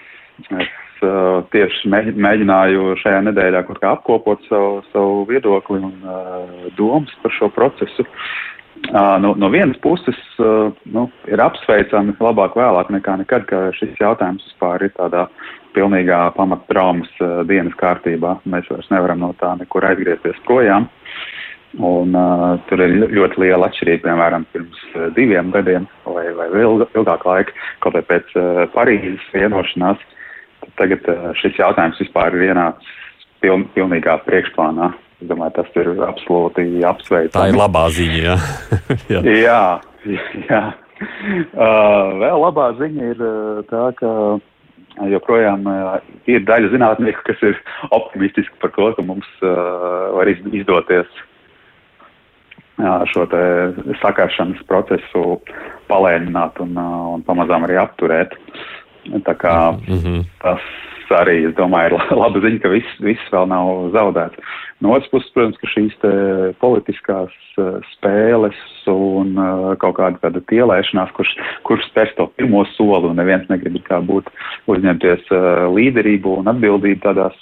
Uh, tieši mēģināju šajā nedēļā kaut kā apkopot savu, savu viedokli un uh, domas par šo procesu. Uh, no, no vienas puses uh, nu, ir apsveicami labāk vēlāk nekā nekad, ka šis jautājums vispār ir tādā pilnīgā pamattraumas uh, dienas kārtībā. Mēs vairs nevaram no tā nekur aizgriezties projām. Un, uh, tur ir ļoti liela atšķirība, piemēram, pirms uh, diviem gadiem vai, vai ilgāk laika, kaut vai pēc uh, Parīzes vienošanās. Tagad uh, šis jautājums vispār ir ienācis piln, pilnīgā priekšplānā. Es domāju, tas ir absolūti apsveicami. Tā ir labā ziņa. Jā, jā. jā, jā. Uh, vēl labā ziņa ir uh, tā, ka joprojām uh, ir daļa zinātnieku, kas ir optimistiski par to, ka mums uh, var izdoties uh, šo sakāršanas procesu palēnināt un, uh, un pamazām arī apturēt. Tā kā mm -hmm. tas arī, es domāju, ir laba ziņa, ka viss, viss vēl nav zaudēts. No otras puses, protams, ka šīs politiskās uh, spēles un uh, kaut kāda tāda tielēšanās, kurš, kurš spērs to pirmo soli un neviens negrib kā būt uzņemties uh, līderību un atbildību tādās,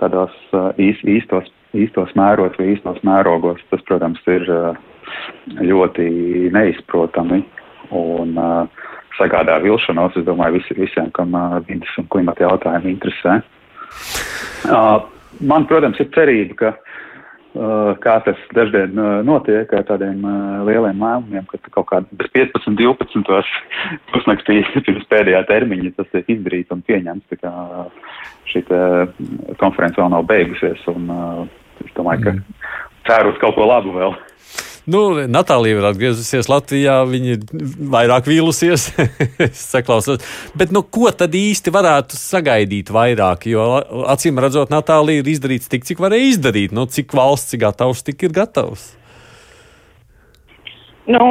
tādās īs, īstos, īstos mēros vai īstos mērogos. Tas, protams, ir ļoti neizprotami. Un, uh, sagādā vilšanos, es domāju, visi, visiem, kam uh, vidas un klimata jautājumi interesē. Uh, man, protams, ir cerība, ka uh, kā tas daždien uh, notiek ar tādiem uh, lieliem lēmumiem, ka kaut kādā bez 15, 12 pusnaktī pirms pēdējā termiņa tas tiek izdarīts un pieņemts. Tā kā šī konference vēl nav beigusies un es domāju, ka mm. ceru uz kaut ko labu vēl. Nu, Natālija ir atgriezusies Latvijā, viņa ir vairāk vīlusies. es saklausos. Bet nu, ko tad īsti varētu sagaidīt vairāk? Jo acīm redzot, Natālija ir izdarīts tik, cik varēja izdarīt. Nu, cik valsts ir gatavs, tik ir gatavs. Nu,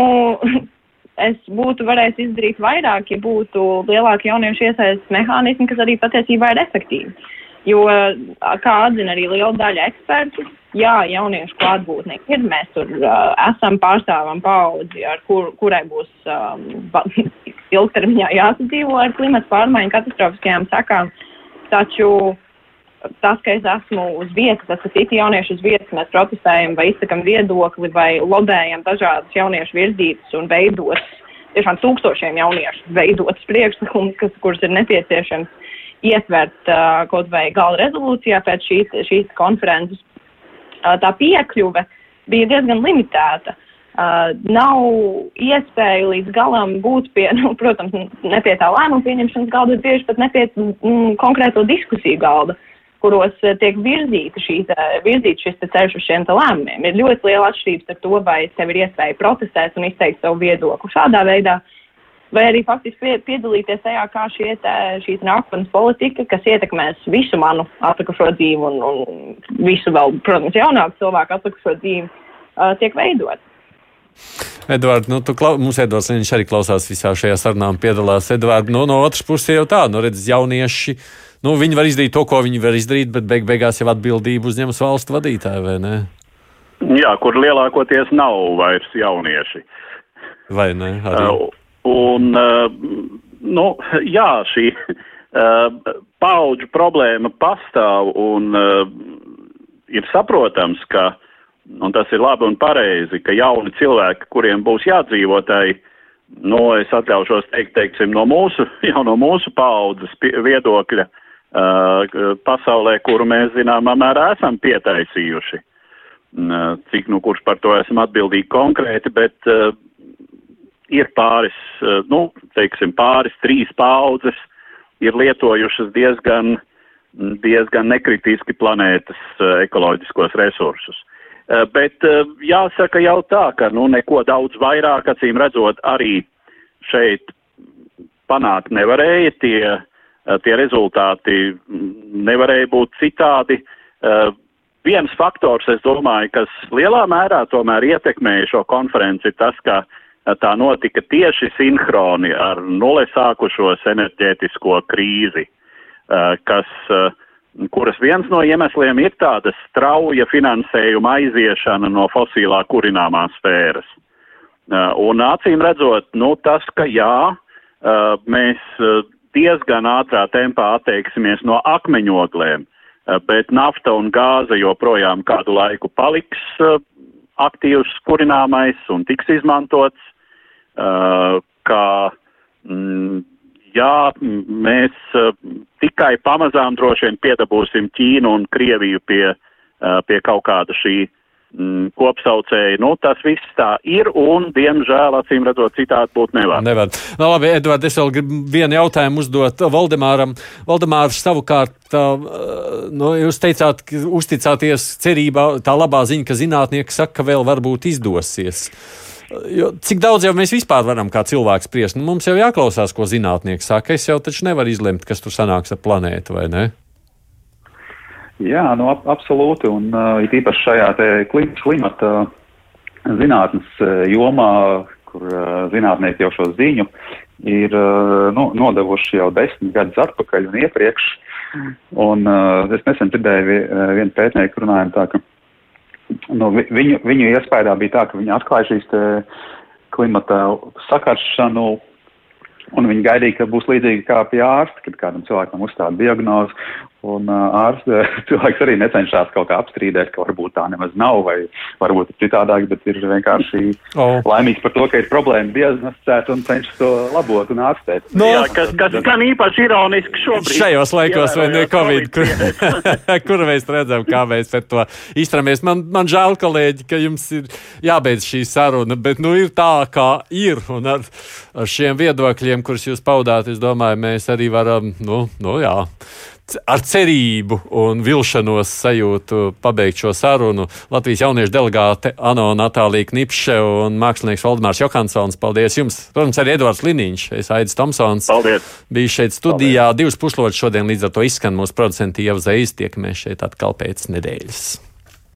es būtu varējis izdarīt vairāk, ja būtu lielāka jauniešu iesaistas mehānismi, kas arī patiesībā ir efektīvi. Jo, kā atzina arī liela daļa ekspertu, jā, jauniešu klātbūtne ir. Mēs tur uh, esam pārstāvam paudzi, ar kur, kurai būs um, ilgtermiņā jāsadzīvo ar klimatu pārmaiņu katastrofiskajām sakām. Taču tas, ka es esmu uz vietas, tas, ka citi jaunieši uz vietas, mēs protestējam vai izsakam viedokli vai lobējam dažādas jauniešu virzītas un veidotas, tiešām tūkstošiem jauniešu veidotas priekšlikumus, kurus ir nepieciešams ietvert uh, kaut vai gala rezolūcijā pēc šīs, šīs konferences. Tā piekļuve bija diezgan limitēta. Uh, nav iespēja līdz galam būt pie, nu, protams, ne pie tā lēmuma pieņemšanas galda, bet tieši pat ne pie mm, konkrēto diskusiju galda. Kuros tiek virzīta šīs, virzīt šis ceļš uz šiem lēmumiem. Ir ļoti liela atšķirība starp to, vai tev ir iespēja protestēt un izteikt savu viedokli šādā veidā, vai arī faktiski piedalīties tajā, kā šie, tā, šī nākotnes politika, kas ietekmēs visu manu atlikušo dzīvi un, un visu vēl, protams, jaunāku cilvēku atlikušo dzīvi, uh, tiek veidot. Edvards, nu, klau, mums Edvards viņš arī klausās visā šajā sarunā un piedalās. Edvards, nu, no otras puses jau tā, nu, redz, jaunieši nu, viņi var izdarīt to, ko viņi var izdarīt, bet beig beigās jau atbildību uzņems valstu vadītāji, vai ne? Jā, kur lielākoties nav vairs jaunieši. Vai ne? Arī. Un, uh, nu, jā, šī uh, paudžu problēma pastāv un uh, ir saprotams, ka, un tas ir labi un pareizi, ka jauni cilvēki, kuriem būs jādzīvot tai, nu, es atļaušos teikt, teiksim, no mūsu, jau no mūsu paudzes viedokļa, pasaulē, kuru mēs zināmā mērā esam pietaisījuši. Cik nu kurš par to esam atbildīgi konkrēti, bet ir pāris, uh, nu, teiksim, pāris, trīs paudzes ir lietojušas diezgan, diezgan nekritiski planētas uh, ekoloģiskos resursus. Uh, bet uh, jāsaka jau tā, ka nu, neko daudz vairāk, acīm redzot, arī šeit panākt nevarēja tie uh, Eh, tie rezultāti nevarēja būt citādi. Eh, viens faktors, es domāju, kas lielā mērā tomēr ietekmēja šo konferenci, ir tas, ka eh, tā notika tieši sinhroni ar nulesākušos enerģētisko krīzi, kas, kuras viens no iemesliem ir tāda strauja finansējuma aiziešana no fosilā kurināmā sfēras. Un acīm redzot, nu, tas, ka jā, mēs diezgan ātrā tempā atteiksimies no akmeņogliem, eh, bet nafta un gāze joprojām kādu laiku paliks aktīvs kurināmais un tiks izmantots, eh, kā, mm, jā, mēs tikai pamazām droši vien piedabūsim Ķīnu un Krieviju pie, pie kaut kāda šī uh, mm, kopsaucēji. Nu, tas viss tā ir, un, diemžēl, acīm redzot, citādi būt nevar. Nevar. Nu, labi, Edvard, es vēl gribu vienu jautājumu uzdot Valdemāram. Valdemārs savukārt, uh, nu, jūs teicāt, ka uzticāties cerībā, tā labā ziņa, ka zinātnieki saka, ka vēl varbūt izdosies. Jo, cik daudz jau mēs vispār varam kā cilvēks spriest? Nu, mums jau jāklausās, ko zinātnieki saka. Es jau taču nevaru izlemt, kas tur sanāks ar planētu, vai ne? Jā, nu, ap, absolūti, un uh, it īpaši šajā klimata zinātnes uh, jomā, kur uh, zinātnieki jau šo ziņu ir uh, nu, nodevuši jau desmit gadus atpakaļ un iepriekš. Un uh, es nesen dzirdēju uh, vienu pētnieku runājumu tā, ka nu, viņu, viņu iespējā bija tā, ka viņi atklāja šīs klimata sakaršanu Un viņi gaidīja, ka būs līdzīgi kā pie ārsta, kad kādam cilvēkam uzstāda diagnozi, Un ārste cilvēks arī necenšas kaut kā apstrīdēt, ka varbūt tā nemaz nav, vai varbūt ir citādāk, bet ir vienkārši oh. laimīgs par to, ka ir problēma diagnosticēt un cenšas to labot un ārstēt. No, jā, kas, kas gan īpaši ironiski šobrīd. Šajos laikos, vai ne Covid, kur, kur mēs redzam, kā mēs par to izturamies. Man, man žēl, kolēģi, ka jums ir jābeidz šī saruna, bet nu ir tā, kā ir. Un ar, ar šiem viedokļiem, kurus jūs paudāt, es domāju, mēs arī varam, nu, nu jā ar cerību un vilšanos sajūtu pabeigt šo sarunu. Latvijas jauniešu delegāte Ano Natālija Knipše un mākslinieks Valdemārs Johansons. Paldies jums! Protams, arī Edvards Liniņš, es Aidis Tomsons. Paldies! Bija šeit studijā Paldies. divas puslodes šodien, līdz ar to izskan mūsu producenti Ieva Zeiz. Tiekamies šeit atkal pēc nedēļas.